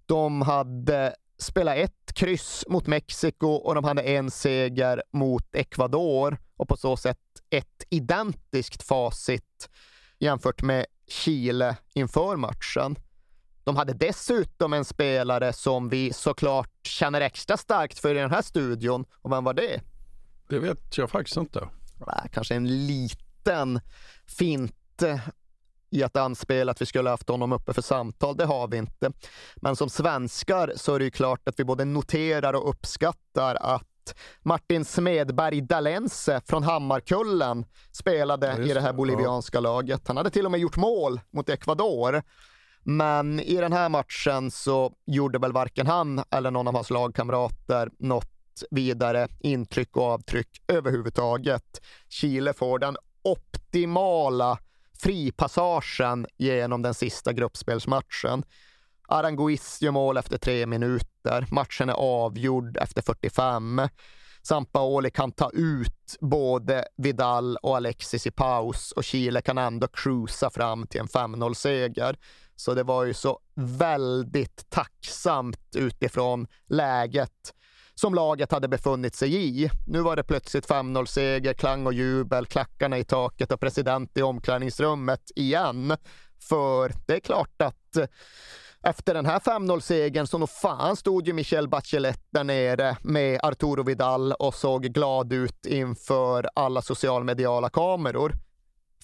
De hade spelat ett kryss mot Mexiko och de hade en seger mot Ecuador och på så sätt ett identiskt facit jämfört med Chile inför matchen. De hade dessutom en spelare som vi såklart känner extra starkt för i den här studion. Och vem var det? Det vet jag faktiskt inte. Kanske en liten fint i att anspela att vi skulle haft honom uppe för samtal. Det har vi inte. Men som svenskar så är det ju klart att vi både noterar och uppskattar att Martin Smedberg Dalense från Hammarkullen spelade ja, i det här bolivianska ja. laget. Han hade till och med gjort mål mot Ecuador. Men i den här matchen så gjorde väl varken han eller någon av hans lagkamrater något vidare intryck och avtryck överhuvudtaget. Chile får den optimala fripassagen genom den sista gruppspelsmatchen. Aranguiz gör mål efter tre minuter. Matchen är avgjord efter 45. Sampaoli kan ta ut både Vidal och Alexis i paus och Chile kan ändå cruisa fram till en 5-0-seger. Så det var ju så väldigt tacksamt utifrån läget som laget hade befunnit sig i. Nu var det plötsligt 5-0-seger, klang och jubel, klackarna i taket och president i omklädningsrummet igen. För det är klart att eh, efter den här 5-0-segern så nog fan stod ju Michel Bachelet där nere med Arturo Vidal och såg glad ut inför alla socialmediala kameror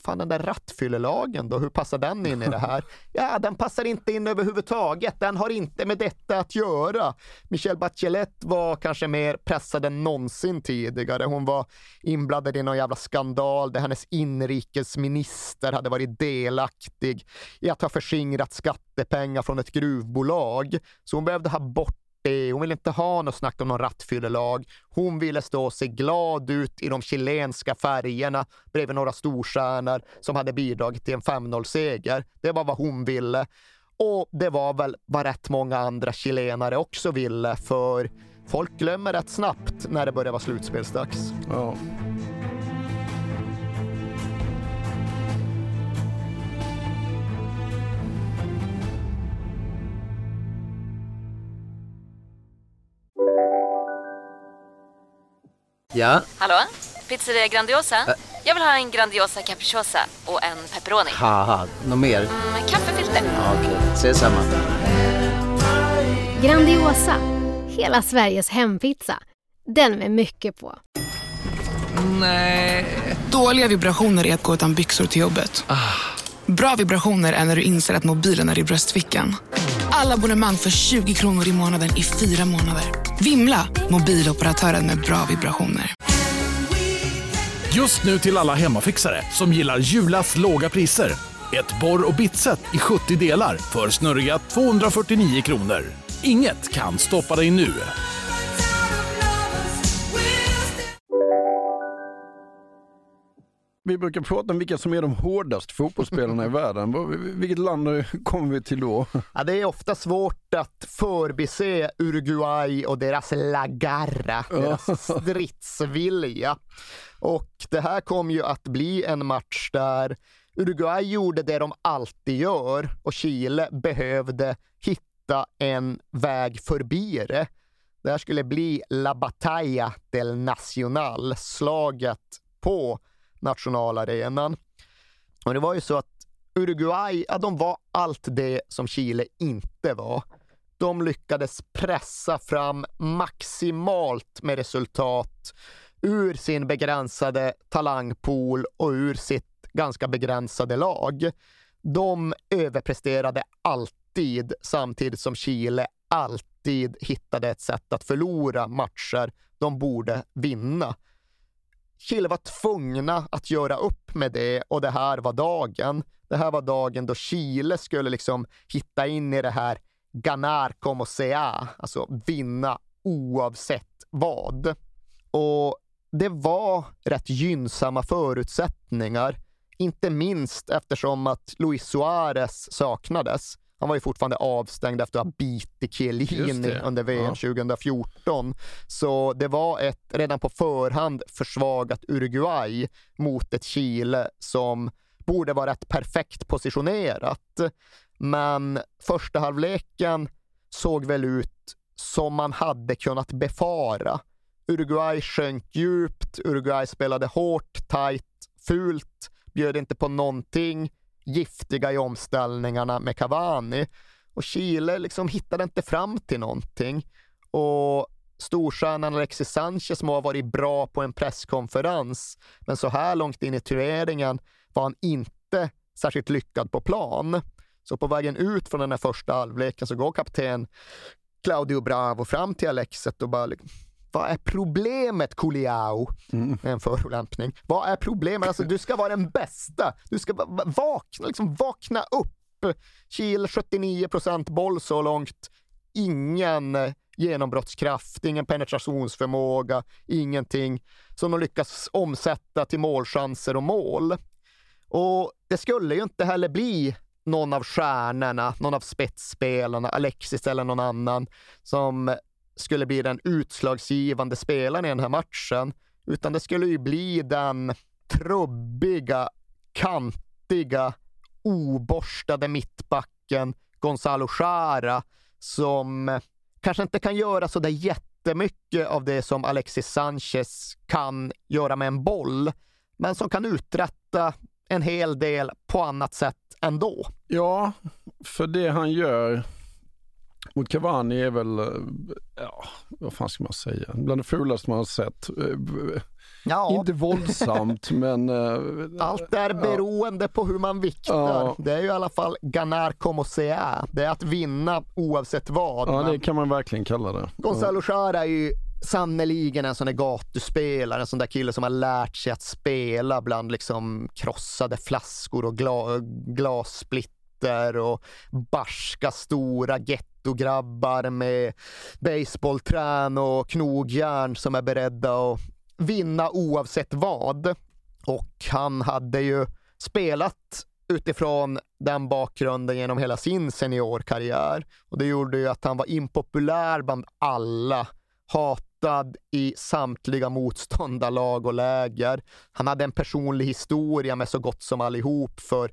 fan den där rattfyllelagen då, hur passar den in i det här? Ja, den passar inte in överhuvudtaget. Den har inte med detta att göra. Michelle Bachelet var kanske mer pressad än någonsin tidigare. Hon var inblandad i någon jävla skandal där hennes inrikesminister hade varit delaktig i att ha förskingrat skattepengar från ett gruvbolag. Så hon behövde ha bort hon ville inte ha något snack om någon rattfyllelag. Hon ville stå och se glad ut i de chilenska färgerna bredvid några storstjärnor som hade bidragit till en 5-0-seger. Det var vad hon ville. Och det var väl vad rätt många andra chilenare också ville, för folk glömmer rätt snabbt när det börjar vara slutspelsdags. Ja. Ja? Hallå? Pizzeria Grandiosa? Ä Jag vill ha en Grandiosa capriciosa och en pepperoni. något mer? Mm, en kaffefilter. Ja, Okej, okay. ses samma. Grandiosa, hela Sveriges hempizza. Den med mycket på. Nej. Dåliga vibrationer är att gå utan byxor till jobbet. Ah. Bra vibrationer är när du inser att mobilen är i bröstfickan. Alla abonnemang för 20 kronor i månaden i fyra månader. Vimla! Mobiloperatören med bra vibrationer. Just nu till alla hemmafixare som gillar Julas låga priser. Ett borr och bitset i 70 delar för snurriga 249 kronor. Inget kan stoppa dig nu. Vi brukar prata om vilka som är de hårdaste fotbollsspelarna i världen. Vilket land kommer vi till då? Ja, det är ofta svårt att förbise Uruguay och deras la garra, deras stridsvilja. Och det här kom ju att bli en match där Uruguay gjorde det de alltid gör och Chile behövde hitta en väg förbi det. Det här skulle bli La Batalla del Nacional, slaget på nationalarenan. Och det var ju så att Uruguay, ja, de var allt det som Chile inte var. De lyckades pressa fram maximalt med resultat ur sin begränsade talangpool och ur sitt ganska begränsade lag. De överpresterade alltid samtidigt som Chile alltid hittade ett sätt att förlora matcher de borde vinna. Chile var tvungna att göra upp med det och det här var dagen. Det här var dagen då Chile skulle liksom hitta in i det här ganar como sea, alltså vinna oavsett vad. Och det var rätt gynnsamma förutsättningar, inte minst eftersom att Luis Suarez saknades. Han var ju fortfarande avstängd efter att ha bitit Chiellini under VM Ja. 2014. Så det var ett redan på förhand försvagat Uruguay mot ett Chile som borde vara rätt perfekt positionerat. Men första halvleken såg väl ut som man hade kunnat befara. Uruguay sjönk djupt, Uruguay spelade hårt, tajt, fult, bjöd inte på någonting, giftiga i omställningarna med Cavani. Och Chile liksom hittade inte fram till någonting. Och storstjärnan Alexis Sanchez må ha varit bra på en presskonferens, men så här långt in i turneringen var han inte särskilt lyckad på plan. Så på vägen ut från den här första halvleken så går kapten Claudio Bravo fram till Alexet och bara liksom vad är problemet Kuliao? Med en förolämpning. Vad är problemet? Alltså du ska vara den bästa. Du ska va- va- vakna, liksom vakna upp. Chile 79 procent boll så långt. Ingen genombrottskraft, ingen penetrationsförmåga, ingenting som de lyckas omsätta till målchanser och mål. Och det skulle ju inte heller bli någon av stjärnorna, någon av spetsspelarna, Alexis eller någon annan, som skulle bli den utslagsgivande spelaren i den här matchen. Utan det skulle ju bli den trubbiga, kantiga, oborstade mittbacken Gonzalo Jara som kanske inte kan göra så där jättemycket av det som Alexis Sanchez kan göra med en boll, men som kan uträtta en hel del på annat sätt ändå. Ja, för det han gör mot Cavani är väl, eh, ja, vad fan ska man säga, bland det fulaste man har sett. Eh, Ja. Inte våldsamt, men... eh, Allt är beroende på hur man viktar. Ja. Det är ju i alla fall ganar como sea. Det är att vinna oavsett vad. Ja, det kan man verkligen kalla det. Gonzalo Jara är ju sannerligen en sån där gatuspelare, en sån där kille som har lärt sig att spela bland liksom krossade flaskor och gla glassplitter och barska stora gettograbbar med baseballträn och knogjärn som är beredda att vinna oavsett vad. Och han hade ju spelat utifrån den bakgrunden genom hela sin seniorkarriär. Och det gjorde ju att han var impopulär bland alla, hatad i samtliga motståndarlag och läger. Han hade en personlig historia med så gott som allihop, för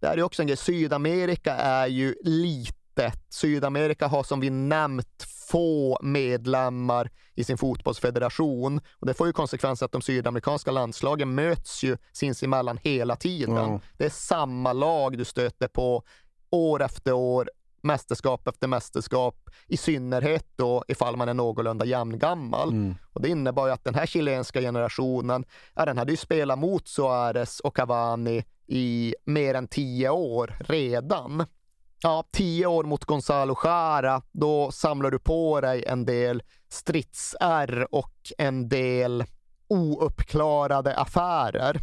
det här är också en grej, Sydamerika är ju lite litet. Sydamerika har som vi nämnt få medlemmar i sin fotbollsfederation och det får ju konsekvenser att de sydamerikanska landslagen möts ju sinsemellan hela tiden. Ja. Det är samma lag du stöter på år efter år, mästerskap efter mästerskap, i synnerhet då ifall man är någorlunda jämngammal. Mm. Och det innebar ju att den här chilenska generationen, ja, den hade ju spelat mot Suarez och Cavani i mer än tio år redan. Ja, tio år mot Gonzalo Jara, då samlar du på dig en del stridsärr och en del ouppklarade affärer.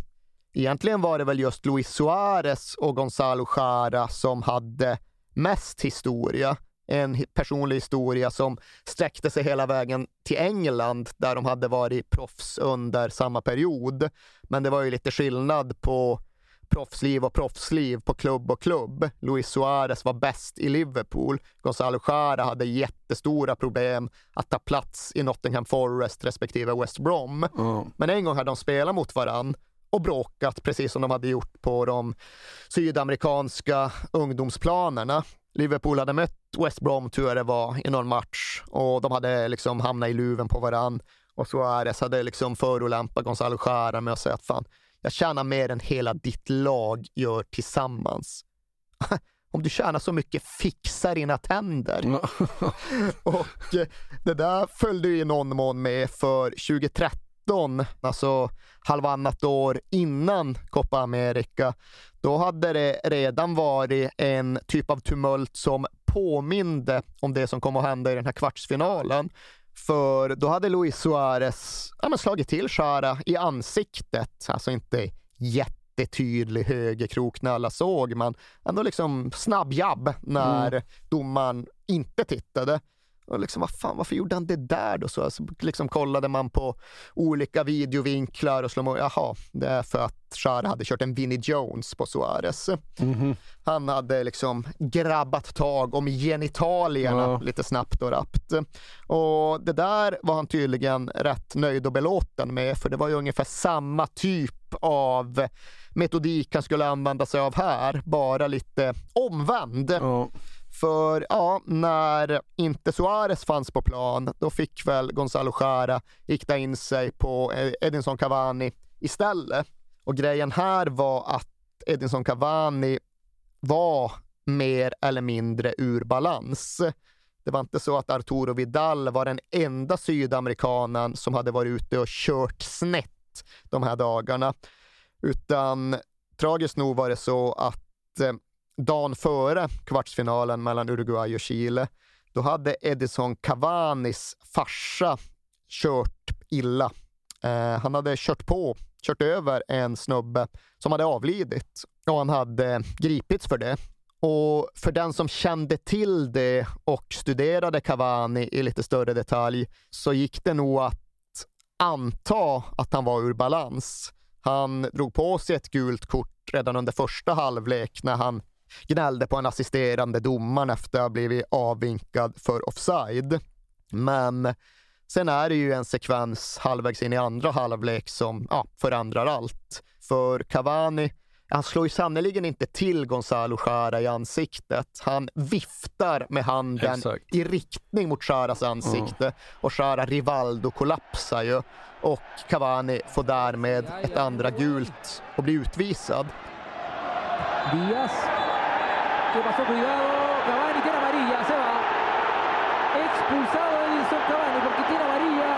Egentligen var det väl just Luis Suarez och Gonzalo Jara som hade mest historia. en personlig historia som sträckte sig hela vägen till England där de hade varit proffs under samma period. Men det var ju lite skillnad på proffsliv och proffsliv på klubb och klubb. Luis Suarez var bäst i Liverpool. Gonzalo Jara hade jättestora problem att ta plats i Nottingham Forest respektive West Brom. Men en gång hade de spelat mot varann och bråkat precis som de hade gjort på de sydamerikanska ungdomsplanerna. Liverpool hade mött West Brom, tror jag det var, i någon match och de hade liksom hamnat i luven på varann. Och Suarez hade liksom förolämpat Gonzalo Jara med att säga att fan, jag tjänar mer än hela ditt lag gör tillsammans. Om du tjänar så mycket, fixa dina tänder. och eh, det där följde i någon mån med för 2013, alltså halvannat år innan Copa America, då hade det redan varit en typ av tumult som påminde om det som kommer att hända i den här kvartsfinalen. För då hade Luis Suarez ja, slagit till Jara i ansiktet, alltså inte jättetydlig högerkrok när alla såg, men ändå liksom snabb jabb när Mm. domaren inte tittade. Och liksom, vad fan, varför gjorde han det där då? Så alltså, liksom kollade man på olika videovinklar och slog jaha, det är för att Jara hade kört en Vinnie Jones på Suarez. Han hade liksom grabbat tag om genitalierna Ja. lite snabbt och rappt. Och det där var han tydligen rätt nöjd och belåten med, för det var ju ungefär samma typ av metodik han skulle använda sig av här, bara lite omvänd. För ja, när inte Suarez fanns på plan, då fick väl Gonzalo Jara rikta in sig på e- Edinson Cavani istället. Och grejen här var att Edinson Cavani var mer eller mindre ur balans. Det var inte så att Arturo Vidal var den enda sydamerikanen som hade varit ute och kört snett de här dagarna. Utan tragiskt nog var det så att eh, dagen före kvartsfinalen mellan Uruguay och Chile, då hade Edison Cavanis farsa kört illa. Eh, han hade kört på, kört över en snubbe som hade avlidit och han hade gripits för det. Och för den som kände till det och studerade Cavani i lite större detalj så gick det nog att anta att han var ur balans. Han drog på sig ett gult kort redan under första halvlek när han gnällde på en assisterande domaren efter att ha blivit avvinkad för offside. Men sen är det ju en sekvens halvvägs in i andra halvlek som ja, förändrar allt. För Cavani, han slår ju sannerligen inte till Gonzalo Jara i ansiktet. Han viftar med handen Exakt. i riktning mot Jaras ansikte och Jara Rivaldo kollapsar ju och Cavani får därmed ett andra gult och blir utvisad. Díaz. ¿Qué pasó? Cuidado. Cavani tiene amarilla. Se va. Expulsado Edinson Cavani porque tiene amarilla.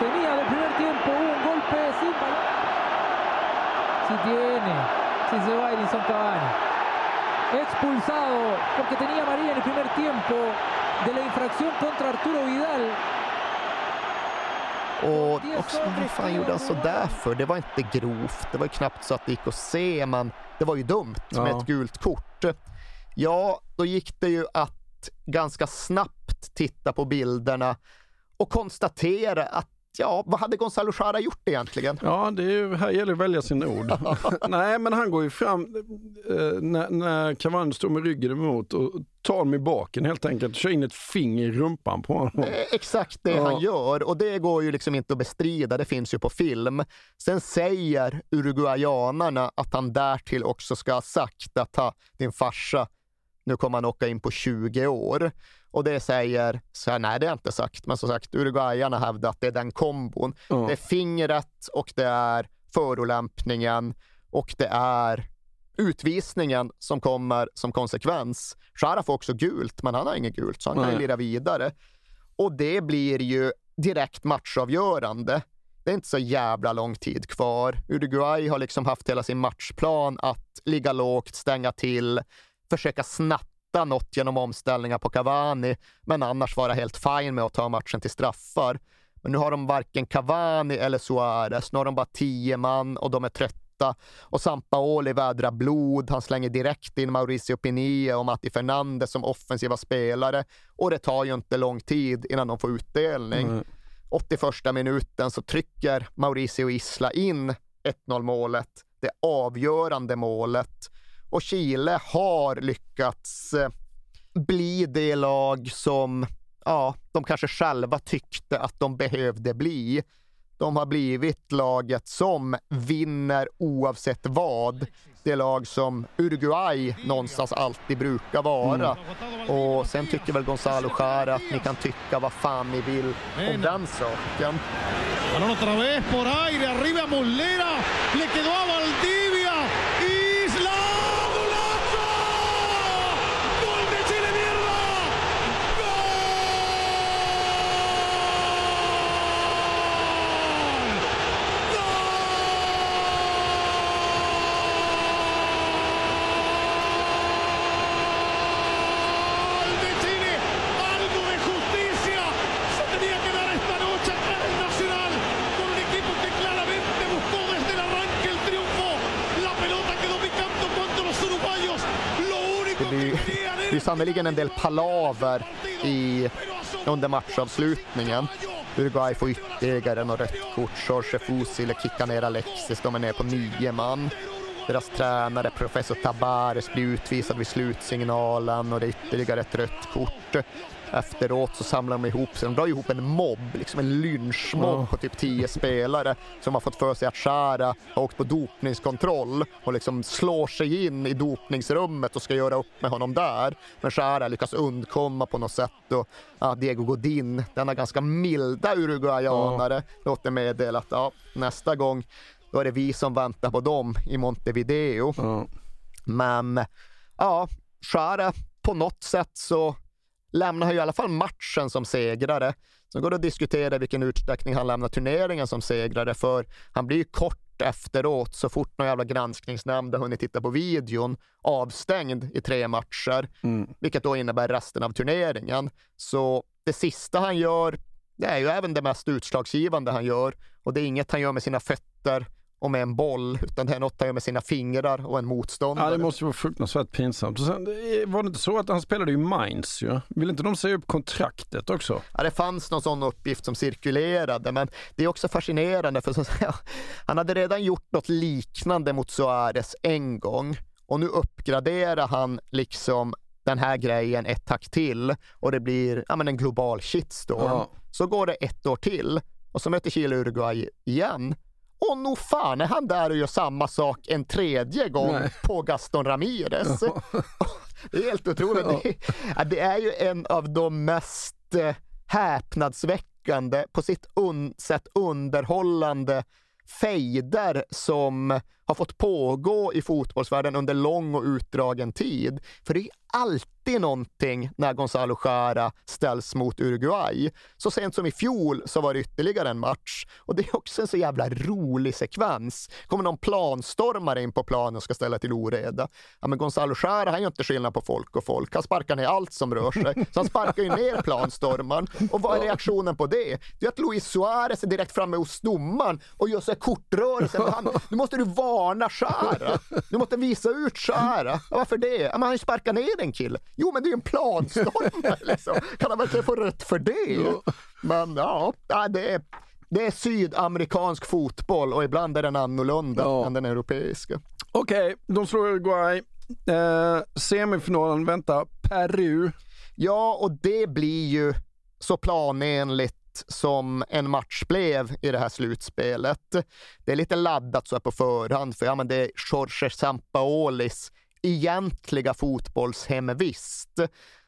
Tenía del primer tiempo un golpe sin balón. Si tiene. Si se va Edinson Cavani. Expulsado porque tenía amarilla en el primer tiempo de la infracción contra Arturo Vidal. Och också, vad fan gjorde han sådär för? Det var inte grovt. Det var ju knappt så att det gick att se, men det var ju dumt med Ja. ett gult kort. Ja, då gick det ju att ganska snabbt titta på bilderna och konstatera att ja, vad hade Gonzalo Jara gjort egentligen? Ja, det är ju, här gäller det att välja sina ord. Nej, men han går ju fram eh, när, när Cavani står med ryggen emot och tar honom i baken helt enkelt. Kör in ett finger i rumpan på honom. Eh, Exakt det Ja. han gör och det går ju liksom inte att bestrida, det finns ju på film. Sen säger uruguayanarna att han därtill också ska ha sagt att ha, din farsa, nu kommer han åka in på 20 år. Och det säger, så här, nej det har jag inte sagt, men som sagt uruguayarna hävdar att det är den kombon. Ja. Det är fingret och det är förolämpningen och det är utvisningen som kommer som konsekvens. Shara får också gult, men han har inget gult, så han kan ju lira vidare. Och det blir ju direkt matchavgörande. Det är inte så jävla lång tid kvar. Uruguay har liksom haft hela sin matchplan att ligga lågt, stänga till, försöka snatta något genom omställningar på Cavani, men annars vara helt fine med att ta matchen till straffar. Men nu har de varken Cavani eller Suarez, nu har de bara tio man och de är trötta. Och Sampaoli vädrar blod, han slänger direkt in Mauricio Pinilla och Matti Fernandes som offensiva spelare. Och det tar ju inte lång tid innan de får utdelning. Mm. 81 minuten så trycker Mauricio Isla in 1-0 målet, det avgörande målet. Och Chile har lyckats eh, bli det lag som ja, de kanske själva tyckte att de behövde bli. De har blivit laget som vinner oavsett vad. Det lag som Uruguay någonstans alltid brukar vara. Och sen tycker väl Gonzalo Jara att ni kan tycka vad fan ni vill om den saken. Det är sannerligen en del palaver i, under matchavslutningen. Uruguay får ytterligare något rött kort. Jorge Fusile kickar ner Alexis, de är ner på nio man. Deras tränare, professor Tabares, blir utvisad vid slutsignalen och det är ytterligare ett rött kort. Efteråt så samlar de ihop sig, de drar ihop en mobb, liksom en lynchmobb på typ tio spelare som har fått för sig att Shara har åkt på dopningskontroll och liksom slår sig in i dopningsrummet och ska göra upp med honom där. Men Shara lyckas undkomma på något sätt och ja, Diego Godin, denna ganska milda uruguayanare, låter meddela att ja, nästa gång då är det vi som väntar på dem i Montevideo. Men ja, Shara på något sätt så lämnar han ju i alla fall matchen som segrare. Sen går det att diskutera vilken utsträckning han lämnar turneringen som segrare, för han blir ju kort efteråt, så fort någon jävla granskningsnämnd har hunnit titta på videon, avstängd i tre matcher, vilket då innebär resten av turneringen. Så det sista han gör, det är ju även det mest utslagsgivande han gör, och det är inget han gör med sina fötter och med en boll, utan det är något han gör med sina fingrar och en motståndare. Ja, det måste ju vara fruktansvärt pinsamt. Och sen, eh, var det inte så att han spelade i Mainz ju? Vill inte de säga upp kontraktet också? Ja, det fanns någon sån uppgift som cirkulerade, men det är också fascinerande för så säga, han hade redan gjort något liknande mot Suarez en gång och nu uppgraderar han liksom den här grejen ett tack till och det blir ja, men en global shitstorm. Ja. Så går det ett år till och så möter Chile Uruguay igen. Och nog fan är han där och gör samma sak en tredje gång Nej. på Gaston Ramirez. Det är helt otroligt. Det, är, ja, det är ju en av de mest eh, häpnadsväckande, på sitt un, sätt underhållande fejder som har fått pågå i fotbollsvärlden under lång och utdragen tid. För det är alltid någonting när Gonzalo Jara ställs mot Uruguay. Så sent som i fjol så var det ytterligare en match och det är också en så jävla rolig sekvens. kommer någon planstormare in på planen och ska ställa till oreda. Ja, men Gonzalo Jara han gör inte skillnad på folk och folk. Han sparkar ner allt som rör sig. Så han sparkar ju ner planstormaren. Och vad är reaktionen på det? Det är att Luis Suarez är direkt framme hos domaren och gör så här kortrörelser. Han, nu måste du varna Jara. Du måste visa ut Jara. Ja, varför det? Ja, men han har ju sparkat ner en kille. Jo, men det är ju en planstormare liksom. Kan han verkligen få rätt för det? Men ja, ja, det är det är sydamerikansk fotboll och ibland är den annorlunda än den europeiska. Okej, de slår Uruguay. Eh, semifinalen väntar Peru. Ja, och det blir ju så planenligt som en match blev i det här slutspelet. Det är lite laddat så här på förhand, för ja, men det är Jorge Sampaolis egentliga fotbollshemvist.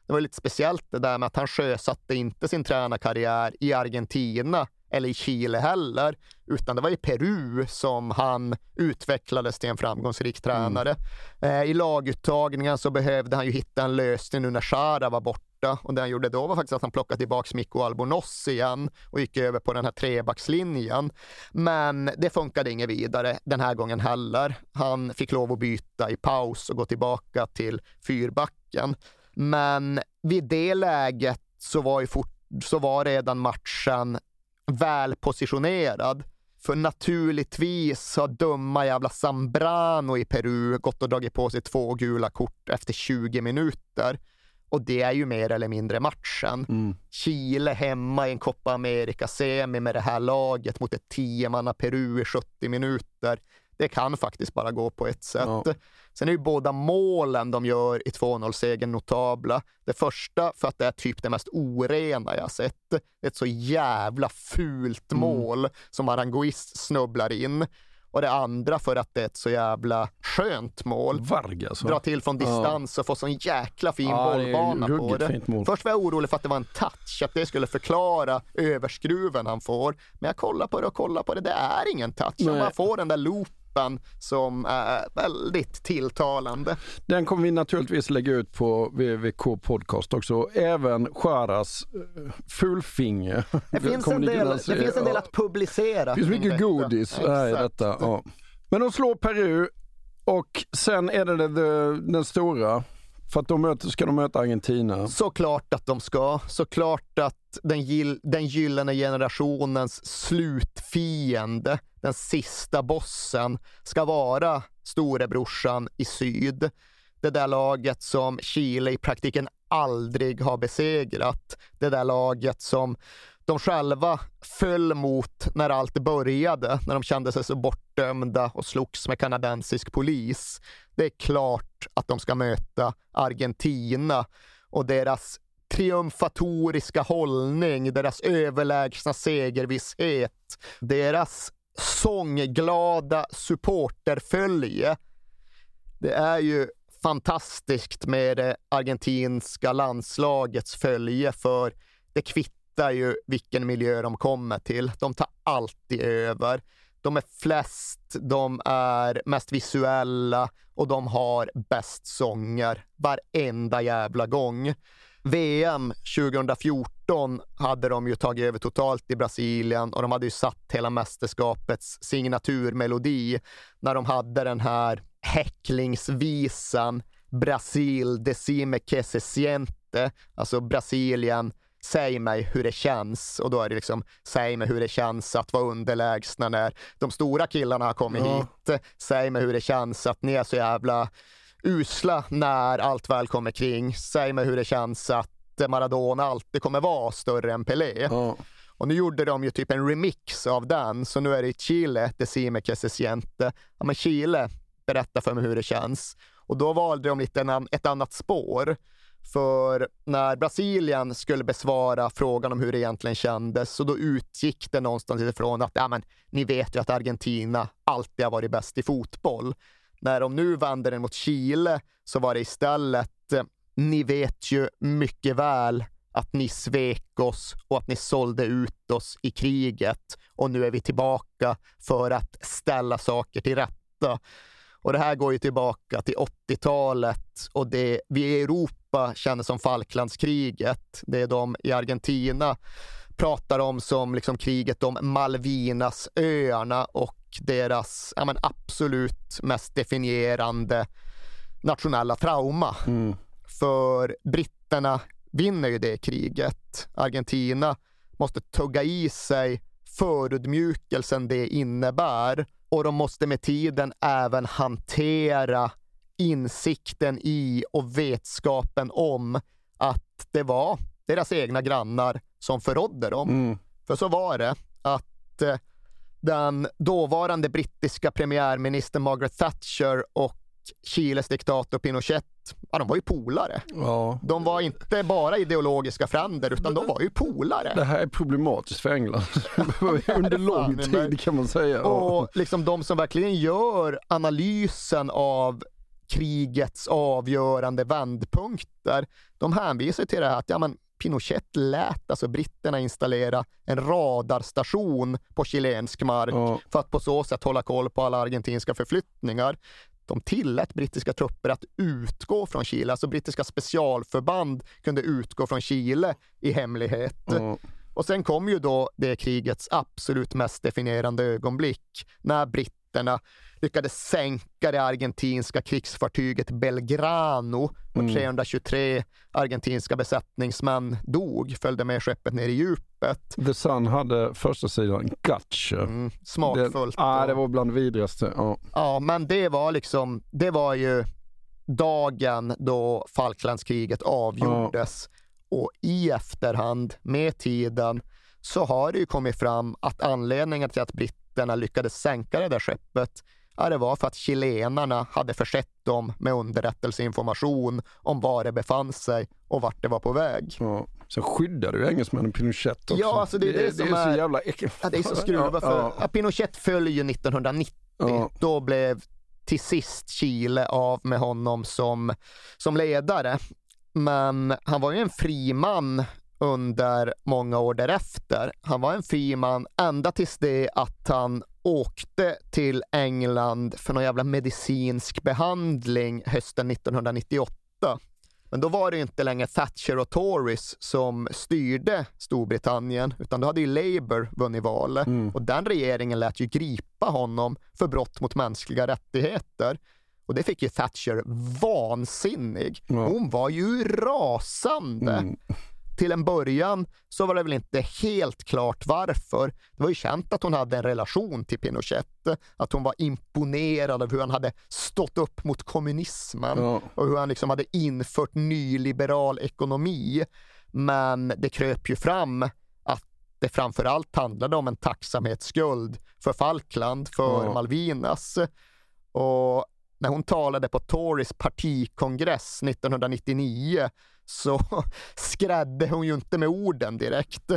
Det var lite speciellt det där med att han sjösatte inte sin tränarkarriär i Argentina eller i Chile heller, utan det var i Peru som han utvecklades till en framgångsrik tränare. Eh, I laguttagningen så behövde han ju hitta en lösning nu när Shara var borta och det han gjorde då var faktiskt att han plockade tillbaka Mikko Albornoz igen och gick över på den här trebackslinjen. Men det funkade inget vidare den här gången heller. Han fick lov att byta i paus och gå tillbaka till fyrbacken. Men vid det läget så var, ju fort, så var redan matchen väl positionerad. För naturligtvis har dumma jävla Zambrano i Peru gått och dragit på sig två gula kort efter 20 minuter. Och det är ju mer eller mindre matchen. Mm. Chile hemma i en Copa America-semi med det här laget mot ett tiomanna Peru i 70 minuter. Det kan faktiskt bara gå på ett sätt. Ja. Sen är ju båda målen de gör i 2-0-segern notabla. Det första för att det är typ det mest orena jag sett. Det är ett så jävla fult Mm. mål som Aranguiz snubblar in. Och det andra för att det är ett så jävla skönt mål. Vargas. va? Dra till från Ja. distans och få sån jäkla fin Ja, det bollbana på det. fint mål. Först var jag orolig för att det var en touch, att det skulle förklara överskruven han får. Men jag kollar på det och kollar på det, det är ingen touch. Han Nej. bara får den där loopen som är väldigt tilltalande. Den kommer vi naturligtvis lägga ut på VVK Podcast också. Även Scharas eh, fullfinger. Det finns, en del, det finns en del att publicera. Det finns mycket detta. godis här i detta. Ja. Men de slår Peru och sen är det, det den stora. För att de möter, ska de möta Argentina. Såklart att de ska. Såklart att den, gill, den gyllene generationens slutfiende, den sista bossen, ska vara storebrorsan i syd. Det där laget som Chile i praktiken aldrig har besegrat. Det där laget som de själva föll mot när allt började, när de kände sig så bortdömda och slogs med kanadensisk polis. Det är klart att de ska möta Argentina och deras triumfatoriska hållning, deras överlägsna segervisshet, deras sångglada supporterfölje. Det är ju fantastiskt med det argentinska landslagets följe för det kvittar ju vilken miljö de kommer till. De tar alltid över. De är flest, de är mest visuella och de har bäst sånger varenda jävla gång. VM 2014 hade de ju tagit över totalt i Brasilien och de hade ju satt hela mästerskapets signaturmelodi när de hade den här häcklingsvisan Brasil decime que se siente, alltså Brasilien Säg mig hur det känns och då är det liksom säg mig hur det känns att vara underlägsna när de stora killarna har kommit Ja. hit. Säg mig hur det känns att ni är så jävla usla när allt väl kommer kring. Säg mig hur det känns att Maradona alltid kommer vara större än Pelé. Och nu gjorde de ju typ en remix av den, så nu är det i Chile, Decime que se siente. Ja men Chile, berätta för mig hur det känns. Och då valde de lite en, ett annat spår. För när Brasilien skulle besvara frågan om hur det egentligen kändes, så då utgick det någonstans ifrån att ja, men, ni vet ju att Argentina alltid har varit bäst i fotboll. När de nu vände den mot Chile så var det istället, eh, ni vet ju mycket väl att ni svek oss och att ni sålde ut oss i kriget och nu är vi tillbaka för att ställa saker till rätta. Och det här går ju tillbaka till 80-talet och det vi i Europa känner som Falklandskriget. Det är de i Argentina pratar om som liksom kriget om Malvinasöarna och deras ja, men absolut mest definierande nationella trauma. För britterna vinner ju det kriget. Argentina måste tugga i sig förödmjukelsen det innebär och de måste med tiden även hantera insikten i och vetskapen om att det var deras egna grannar som förrådde dem. För så var det att eh, den dåvarande brittiska premiärministern Margaret Thatcher och Chiles diktator Pinochet, ja, de var ju polare. Ja. De var inte bara ideologiska fränder, utan de var ju polare. Det här är problematiskt för England. Under lång tid kan man säga. Och liksom de som verkligen gör analysen av krigets avgörande vändpunkter, de hänvisar till det här att ja, men Pinochet lät alltså britterna installera en radarstation på chilensk mark för att på så sätt hålla koll på alla argentinska förflyttningar. De tillät brittiska trupper att utgå från Chile, alltså brittiska specialförband kunde utgå från Chile i hemlighet. Och sen kom ju då det krigets absolut mest definierande ögonblick när britterna britterna lyckades sänka det argentinska krigsfartyget Belgrano och Mm. 323 argentinska besättningsmän dog, följde med skeppet ner i djupet. The Sun hade första sidan Gotcha. Mm, smakfullt. Det, ah, det var bland det vidrigaste. Ja. Ja, men det var liksom, det var ju dagen då Falklandskriget avgjordes. Och i efterhand, med tiden, så har det ju kommit fram att anledningen till att britterna lyckades sänka det där skeppet, ja, det var för att chilenarna hade försett dem med underrättelseinformation om var det befann sig och vart det var på väg. Ja. Sen skyddade ju engelsmännen Pinochet också. Ja, alltså det är det, som det är är... så jävla äckligt. Ja, det är så skruvat. För, Ja, ja. Pinochet föll ju 1990. Ja. Då blev till sist Chile av med honom som, som ledare. Men han var ju en fri man under många år därefter. Han var en fri man ända tills det att han åkte till England för någon jävla medicinsk behandling hösten 1998. Men då var det inte längre Thatcher och Tories som styrde Storbritannien, utan då hade ju Labour vunnit valet. Och den regeringen lät ju gripa honom för brott mot mänskliga rättigheter. Och det fick ju Thatcher vansinnig. Hon var ju rasande. Till en början så var det väl inte helt klart varför. Det var ju känt att hon hade en relation till Pinochet, att hon var imponerad av hur han hade stått upp mot kommunismen Ja. och hur han liksom hade infört nyliberal ekonomi. Men det kröp ju fram att det framför allt handlade om en tacksamhetsskuld för Falkland, för Ja. Malvinas. Och när hon talade på Tories partikongress 1999 så skrädde hon ju inte med orden direkt.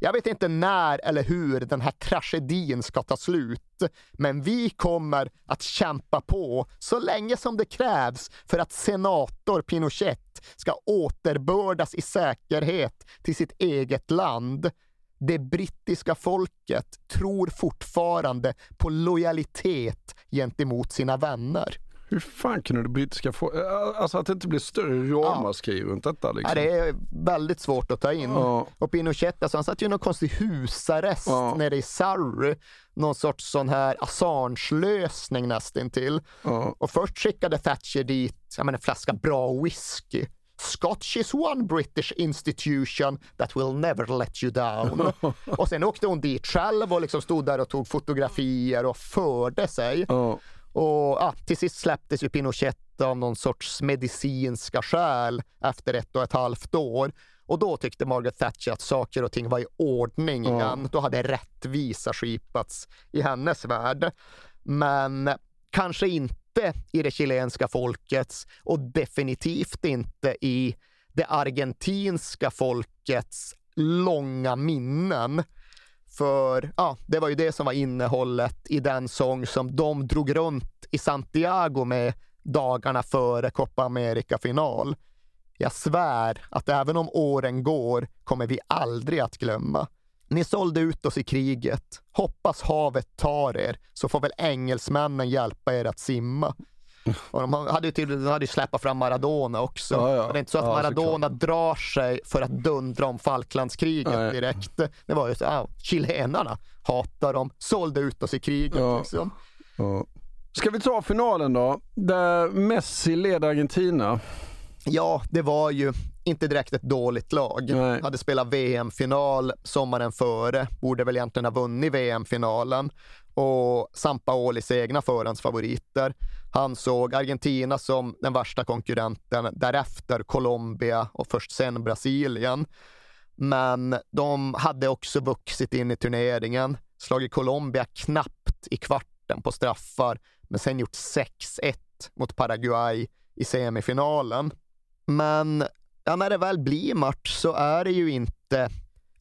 Jag vet inte när eller hur den här tragedin ska ta slut, men vi kommer att kämpa på så länge som det krävs för att senator Pinochet ska återbördas i säkerhet till sitt eget land. Det brittiska folket tror fortfarande på lojalitet gentemot sina vänner. Hur fan kunde det brittiska få... Alltså att det inte blir större ramaskri runt detta liksom. Ja, det är väldigt svårt att ta in. Ja. Och Pinochet, alltså, han satt ju i någon konstig husarrest Ja. nere i Surrey. Någon sorts sån här Assange-lösning nästintill. Ja. Och först skickade Thatcher dit ja, men en flaska bra whisky. Scotch is one British institution that will never let you down. och sen åkte hon dit själv och liksom stod där och tog fotografier och förde sig. Ja. Och ja, till sist släpptes ju Pinochet av någon sorts medicinska skäl efter ett och ett halvt år. Och då tyckte Margaret Thatcher att saker och ting var i ordning Ja. igen. Då hade rättvisa skipats i hennes värld. Men kanske inte i det chilenska folkets och definitivt inte i det argentinska folkets långa minnen. För ja, det var ju det som var innehållet i den sång som de drog runt i Santiago med dagarna före Copa America-final. Jag svär att även om åren går kommer vi aldrig att glömma. Ni sålde ut oss i kriget. Hoppas havet tar er, så får väl engelsmännen hjälpa er att simma. Och de hade ju, till, de hade ju släppt fram Maradona också. Ja, ja. Det är inte så att Ja, Maradona drar sig för att dundra om Falklandskriget direkt. Det var ju så, ja, chilenarna hatar dem, sålde ut oss i kriget. Liksom. Ska vi ta finalen då? Där Messi leder Argentina. Ja, det var ju inte direkt ett dåligt lag. Nej. Hade spelat VM-final sommaren före, borde väl egentligen ha vunnit VM-finalen. Och Sampaolis egna förhandsfavoriter. Han såg Argentina som den värsta konkurrenten, därefter Colombia och först sen Brasilien. Men de hade också vuxit in i turneringen, slagit Colombia knappt i kvarten på straffar, men sen gjort 6-1 mot Paraguay i semifinalen. Men ja, när det väl blir match så är det ju inte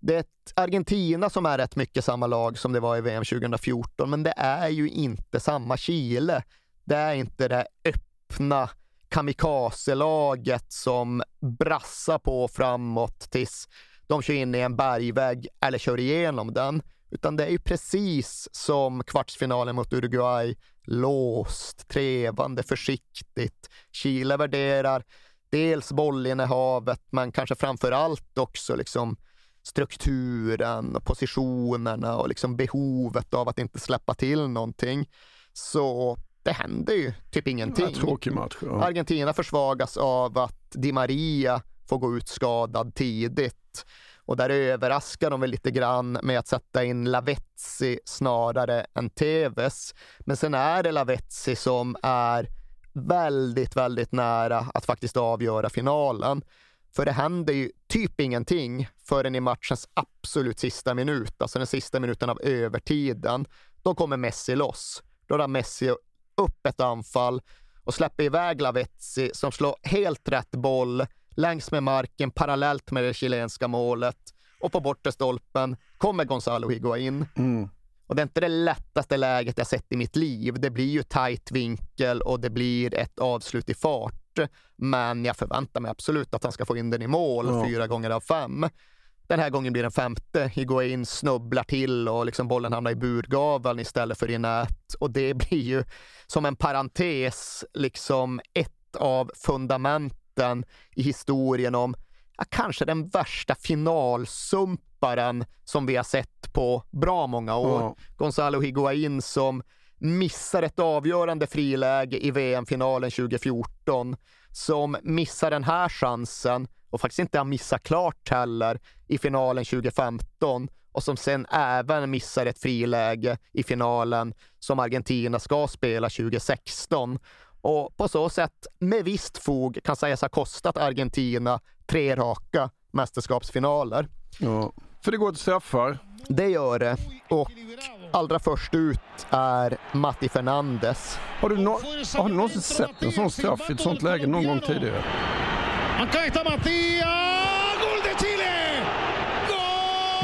det är ett Argentina som är rätt mycket samma lag som det var i VM 2014, men det är ju inte samma Chile. Det är inte det öppna kamikazelaget som brassar på framåt tills de kör in i en bergvägg eller kör igenom den. Utan det är ju precis som kvartsfinalen mot Uruguay. Låst, trevande, försiktigt. Chile värderar dels bollinnehavet, men kanske framför allt också liksom strukturen och positionerna och liksom behovet av att inte släppa till någonting. Så det händer ju typ ingenting. Tråkig match. Ja. Argentina försvagas av att Di Maria får gå ut skadad tidigt. Och där överraskar de väl lite grann med att sätta in Lavezzi snarare än Tevez. Men sen är det Lavezzi som är väldigt, väldigt nära att faktiskt avgöra finalen. För det händer ju typ ingenting förrän i matchens absolut sista minut, alltså den sista minuten av övertiden. Då kommer Messi loss. Då drar Messi upp ett anfall och släpper iväg Lavezzi som slår helt rätt boll längs med marken parallellt med det chilenska målet. Och på bortre stolpen kommer Gonzalo Higuain. Mm. Och det är inte det lättaste läget jag sett i mitt liv. Det blir ju tight vinkel och det blir ett avslut i fart. Men jag förväntar mig absolut att han ska få in den i mål Ja. fyra gånger av fem. Den här gången blir den femte. Higuain snubblar till och liksom bollen hamnar i burgaveln istället för i nät. Och det blir ju som en parentes, liksom ett av fundamenten i historien om ja, kanske den värsta finalsumparen som vi har sett på bra många år. Ja. Gonzalo Higuain som missar ett avgörande friläge i VM-finalen 2014, som missar den här chansen och faktiskt inte har missat klart heller i finalen 2015 och som sen även missar ett friläge i finalen som Argentina ska spela 2016 och på så sätt med visst fog kan sägas ha kostat Argentina tre raka mästerskapsfinaler. Ja. För det går till straffar. Det gör det. Och allra först ut är Matti Fernandes. Har du, no har du någonsin sett en sån straff i ett sånt läge någon gång tidigare? Está Matías. Gol de Chile.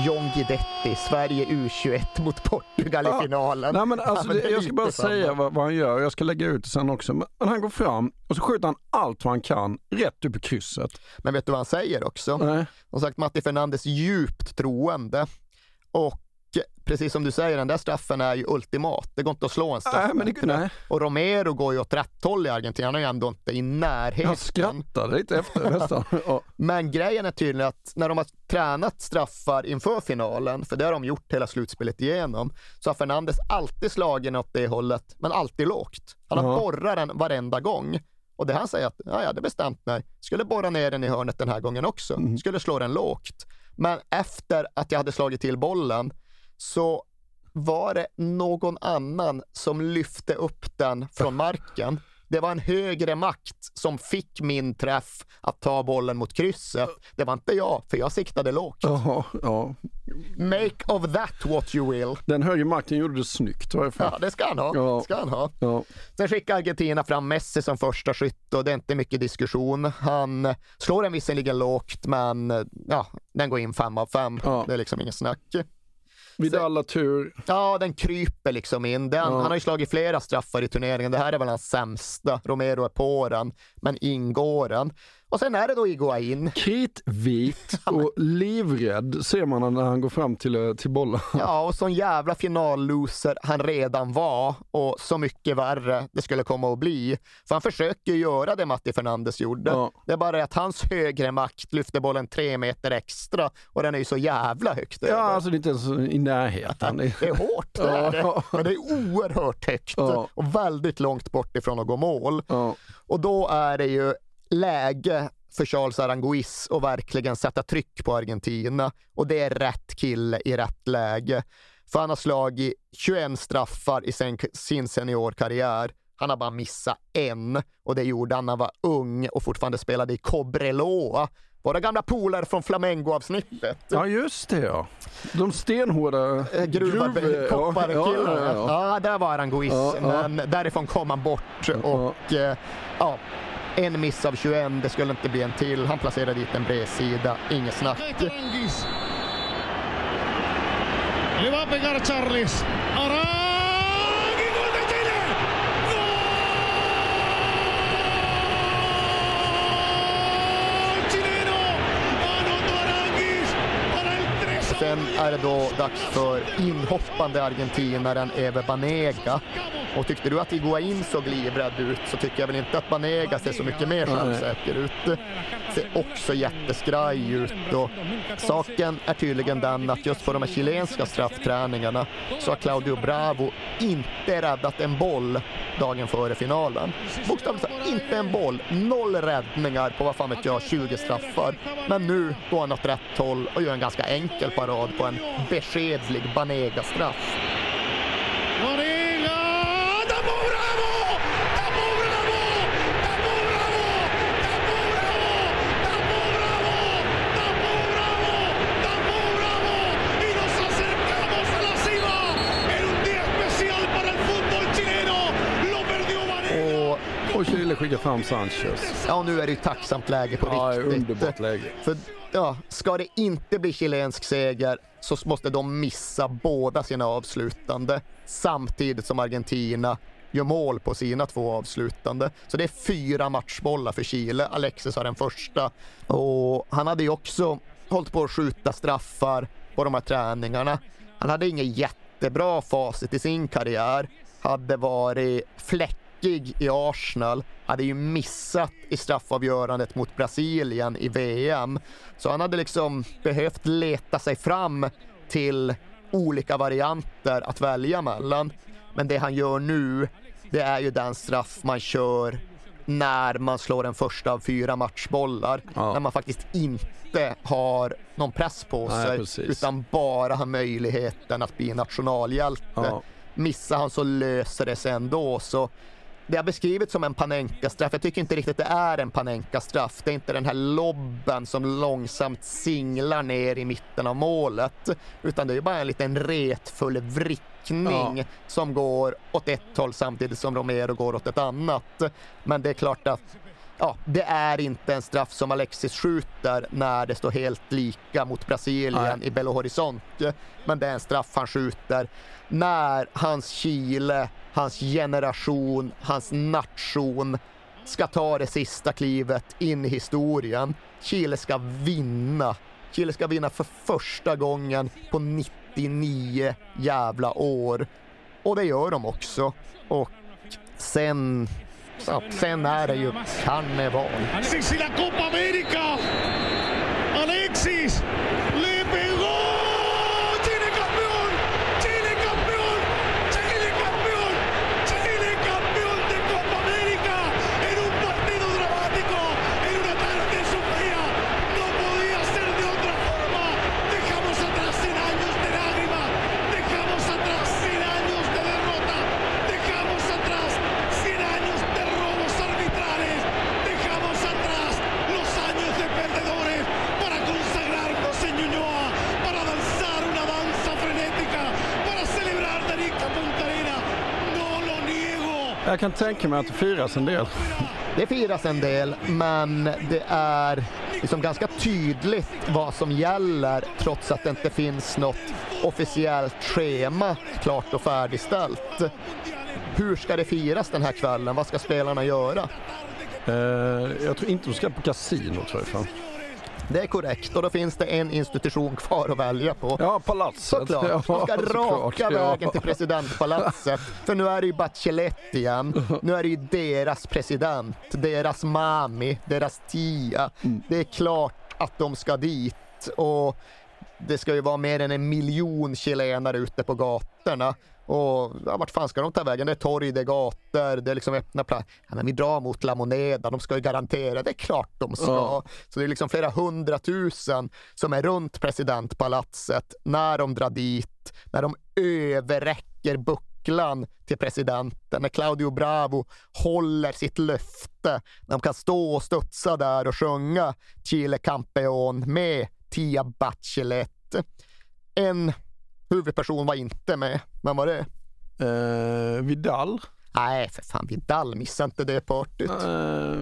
John Guidetti, Sverige U21 mot Portugal i finalen. Nej, men alltså, det, jag ska bara säga vad, vad han gör. Jag ska lägga ut det sen också. Men han går fram och så skjuter han allt vad han kan rätt upp i krysset. Men vet du vad han säger också? Nej. Som sagt, Matti Fernandes djupt troende. Och precis som du säger, den där straffen är ju ultimat. Det går inte att slå en straff Nej, men det- nej. Och Romero går ju åt rätt håll i Argentina. Han är ju ändå inte i närheten. Jag skrattade lite efter nästan. Ja. Men grejen är tydligen att när de har tränat straffar inför finalen, för det har de gjort hela slutspelet igenom, så har Fernandes alltid slagit åt det hållet, men alltid lågt. Han har Ja. borrat den varenda gång. Och det han säger att, ja, jag hade bestämt mig, skulle borra ner den i hörnet den här gången också, Mm. skulle slå den lågt. Men efter att jag hade slagit till bollen så var det någon annan som lyfte upp den från marken. Det var en högre makt som fick min träff att ta bollen mot krysset. Det var inte jag, för jag siktade lågt. Jaha, ja. Make of that what you will. Den högre makten gjorde det snyggt fall. Ja, det ska han ha. Ja. Ska han ha. Ja. Sen skickar Argentina fram Messi som första skytt och det är inte mycket diskussion. Han slår den visserligen lågt, men ja, den går in fem av fem. Ja. Det är liksom ingen snack. Vid alla tur. Ja, den kryper liksom in. Den, Ja. Han har ju slagit flera straffar i turneringen. Det här är väl hans sämsta. Romero är på den, men ingår den. Och sen är det då Iguain. Kritvit och livrädd ser man när han går fram till, eh, till bollen. Ja, och sån jävla finalloser han redan var och så mycket värre det skulle komma att bli. För han försöker göra det Matti Fernandes gjorde. Ja. Det är bara det att hans högre makt lyfter bollen tre meter extra och den är ju så jävla högt Ja, över. alltså det är inte ens i närheten. Det är hårt, det är det. Men det är oerhört högt Ja. och väldigt långt bort ifrån att gå mål. Ja. Och då är det ju läge för Charles Aranguiz att verkligen sätta tryck på Argentina. Och det är rätt kille i rätt läge. För han har slagit 21 straffar i sin, sin seniorkarriär. Han har bara missat en och det gjorde han när han var ung och fortfarande spelade i Cobreloa. Våra gamla polare från Flamengo-avsnittet. ja, just det ja. De stenhårda Eh, gruv- kopparkillarna. ja, ja, ja. Ja, där var Aranguiz, Ja, ja. men därifrån kom han bort och eh, ja, en miss av 21, det skulle inte bli en till. Han placerade dit en bredsida, inget snack. Charles gol de Chile. ¡Gol chileno! Anotó Aranguiz para el 3 Sen är det då dags för inhoppande argentinaren Eve Banega Och tyckte du att Higuain såg livrädd ut så tycker jag väl inte att Banega ser så mycket mer självsäker ut. Ser också jätteskraj ut och saken är tydligen den att just på de här chilenska straffträningarna så har Claudio Bravo inte räddat en boll dagen före finalen. Bokstavligt talat inte en boll, noll räddningar på vad fan vet jag, 20 straffar. Men nu går han åt rätt håll och gör en ganska enkel parad på en beskedlig Banega-straff. Och Chile skickar fram Sanchez. Ja, nu är det ju tacksamt läge på Ja, riktigt. underbart läge. För ja, ska det inte bli chilensk seger så måste de missa båda sina avslutande samtidigt som Argentina gör mål på sina två avslutande. Så det är fyra matchbollar för Chile. Alexis har den första. Och han hade ju också hållit på att skjuta straffar på de här träningarna. Han hade inget jättebra facit i sin karriär. Hade varit fläck fläckig i Arsenal, hade ju missat i straffavgörandet mot Brasilien i VM. Så han hade liksom behövt leta sig fram till olika varianter att välja mellan. Men det han gör nu, det är ju den straff man kör när man slår den första av fyra matchbollar. När man faktiskt inte har någon press på Nej, sig precis. utan bara har möjligheten att bli nationalhjälte. Ja. Missar han så löser det sig ändå. Så det har beskrivits som en Panenka-straff. Jag tycker inte riktigt det är en Panenka-straff. Det är inte den här lobben som långsamt singlar ner i mitten av målet. Utan det är bara en liten retfull vrickning Ja. som går åt ett håll samtidigt som Romero går åt ett annat. Men det är klart att ja, det är inte en straff som Alexis skjuter när det står helt lika mot Brasilien Nej. i Belo Horizonte. Men det är en straff han skjuter när hans Chile, hans generation, hans nation ska ta det sista klivet in i historien. Chile ska vinna. Chile ska vinna för första gången på 99 jävla år. Och det gör de också. Och sen, Så, sen är det ju karneval. Alexis i la Copa America! Alexis Jag kan tänka mig att det firas en del. Det firas en del, men det är liksom ganska tydligt vad som gäller trots att det inte finns något officiellt schema klart och färdigställt. Hur ska det firas den här kvällen? Vad ska spelarna göra? Eh, jag tror inte de ska på kasino tror jag. Fan. Det är korrekt och då finns det en institution kvar att välja på. Ja, palatset. Såklart. De ska Ja, såklart. raka Ja. vägen till presidentpalatset. För nu är det ju Bachelet igen. Nu är det ju deras president, deras mami, deras tia. Det är klart att de ska dit. Och det ska ju vara mer än en miljon chilenare ute på gatorna. Och ja, vart fan ska de ta vägen? Det är torg, det är gator, det är liksom öppna platser. Ja, men vi drar mot La Moneda, de ska ju garantera, det är klart de ska. Ja. Så det är liksom flera hundratusen som är runt presidentpalatset när de drar dit, när de överräcker bucklan till presidenten, när Claudio Bravo håller sitt löfte, när de kan stå och studsa där och sjunga Chile Campeon med Tia Bachelet. En huvudperson var inte med. Vem var det? Eh, Vidal? Nej, för fan Vidal, missa inte det partyt. Eh,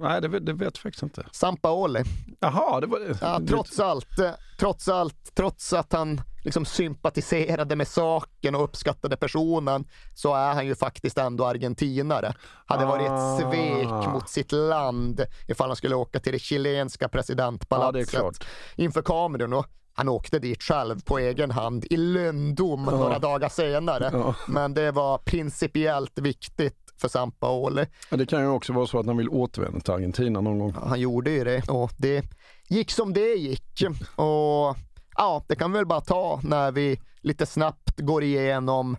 nej, det, vet- det vet jag faktiskt inte. Sampaoli. Jaha, det var det. Ja, trots allt, eh, trots allt, trots att han liksom sympatiserade med saken och uppskattade personen så är han ju faktiskt ändå argentinare. Hade varit ett Ah. svek mot sitt land ifall han skulle åka till det chilenska presidentpalatset klart. inför kamerorna. Han åkte dit själv på egen hand i lönndom Ja. några dagar senare. Ja. Men det var principiellt viktigt för Sampaoli. Ja, det kan ju också vara så att han vill återvända till Argentina någon gång. Han gjorde ju det och det gick som det gick. Och ja, det kan vi väl bara ta när vi lite snabbt går igenom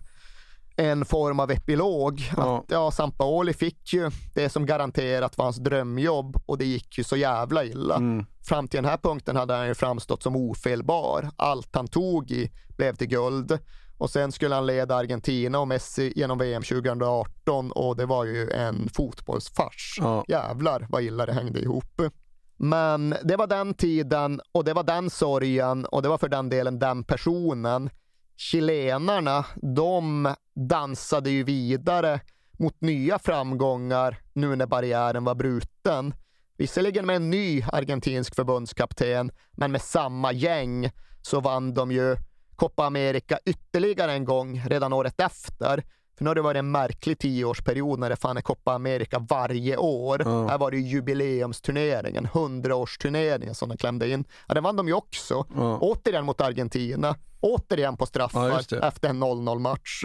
en form av epilog. Ja. Att, ja, Sampaoli fick ju det som garanterat var hans drömjobb och det gick ju så jävla illa. Mm. Fram till den här punkten hade han ju framstått som ofelbar. Allt han tog i blev till guld. Och sen skulle han leda Argentina och Messi genom VM 2018 och det var ju en fotbollsfars. Ja. Jävlar vad illa det hängde ihop. Men det var den tiden och det var den sorgen och det var för den delen den personen. Chilenarna, de dansade ju vidare mot nya framgångar nu när barriären var bruten. Visserligen med en ny argentinsk förbundskapten, men med samma gäng så vann de ju Copa America ytterligare en gång redan året efter. För nu har det varit en märklig tioårsperiod när det fan är Copa America varje år. Ja. Här var det ju jubileumsturneringen, hundraårsturneringen som de klämde in. Ja, den vann de ju också. Ja. Återigen mot Argentina. Återigen på Ja, straffar det. efter en 0-0 match.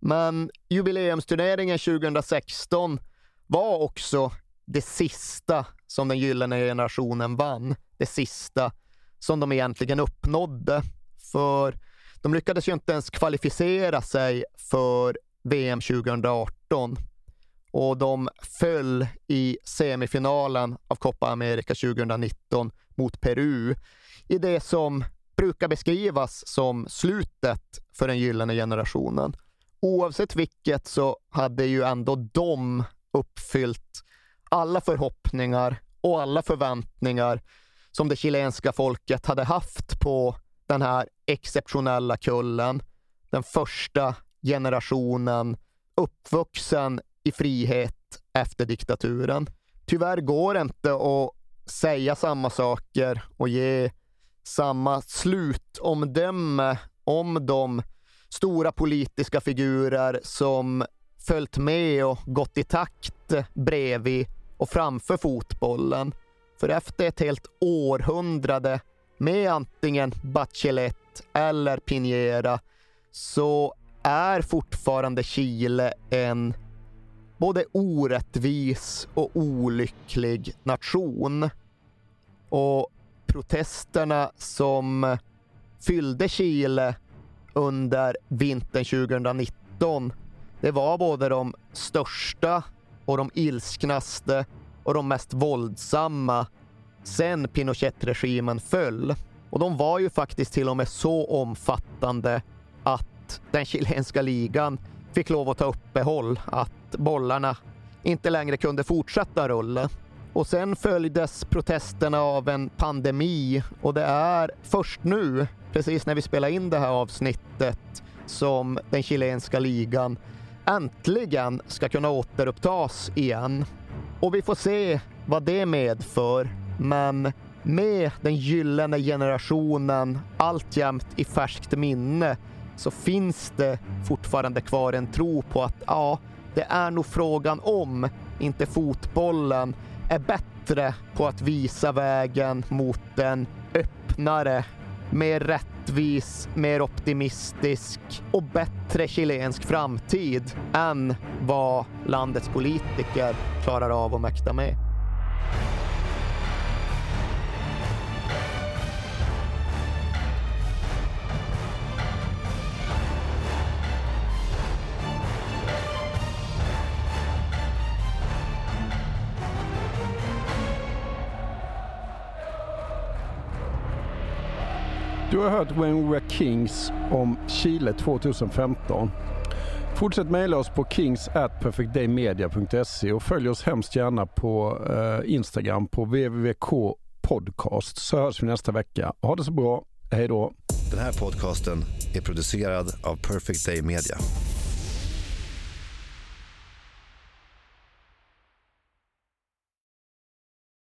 Men jubileumsturneringen 2016 var också det sista som den gyllene generationen vann. Det sista som de egentligen uppnådde. För de lyckades ju inte ens kvalificera sig för VM 2018 och de föll i semifinalen av Copa America 2019 mot Peru i det som brukar beskrivas som slutet för den gyllene generationen. Oavsett vilket så hade ju ändå de uppfyllt alla förhoppningar och alla förväntningar som det chilenska folket hade haft på den här exceptionella kullen. Den första generationen uppvuxen i frihet efter diktaturen. Tyvärr går det inte att säga samma saker och ge samma slutomdöme om de stora politiska figurer som följt med och gått i takt bredvid och framför fotbollen. För efter ett helt århundrade med antingen Bachelet eller Piñera så är fortfarande Chile en både orättvis och olycklig nation. Och protesterna som fyllde Chile under vintern 2019 det var både de största och de ilsknaste och de mest våldsamma sen Pinochet-regimen föll. Och de var ju faktiskt till och med så omfattande att den chilenska ligan fick lov att ta uppehåll, att bollarna inte längre kunde fortsätta rulla. Och sen följdes protesterna av en pandemi och det är först nu, precis när vi spelar in det här avsnittet, som den chilenska ligan äntligen ska kunna återupptas igen. Och vi får se vad det medför. Men med den gyllene generationen alltjämt i färskt minne så finns det fortfarande kvar en tro på att ja, det är nog frågan om inte fotbollen är bättre på att visa vägen mot en öppnare, mer rättvis, mer optimistisk och bättre chilensk framtid än vad landets politiker klarar av att mäkta med. Du har hört When We Were Kings om Chile 2015. Fortsätt mejla oss på kings at perfectdaymedia.se och följ oss hemskt gärna på eh, Instagram på www.k podcast så hörs vi nästa vecka. Ha det så bra. Hej då. Den här podcasten är producerad av Perfect Day Media.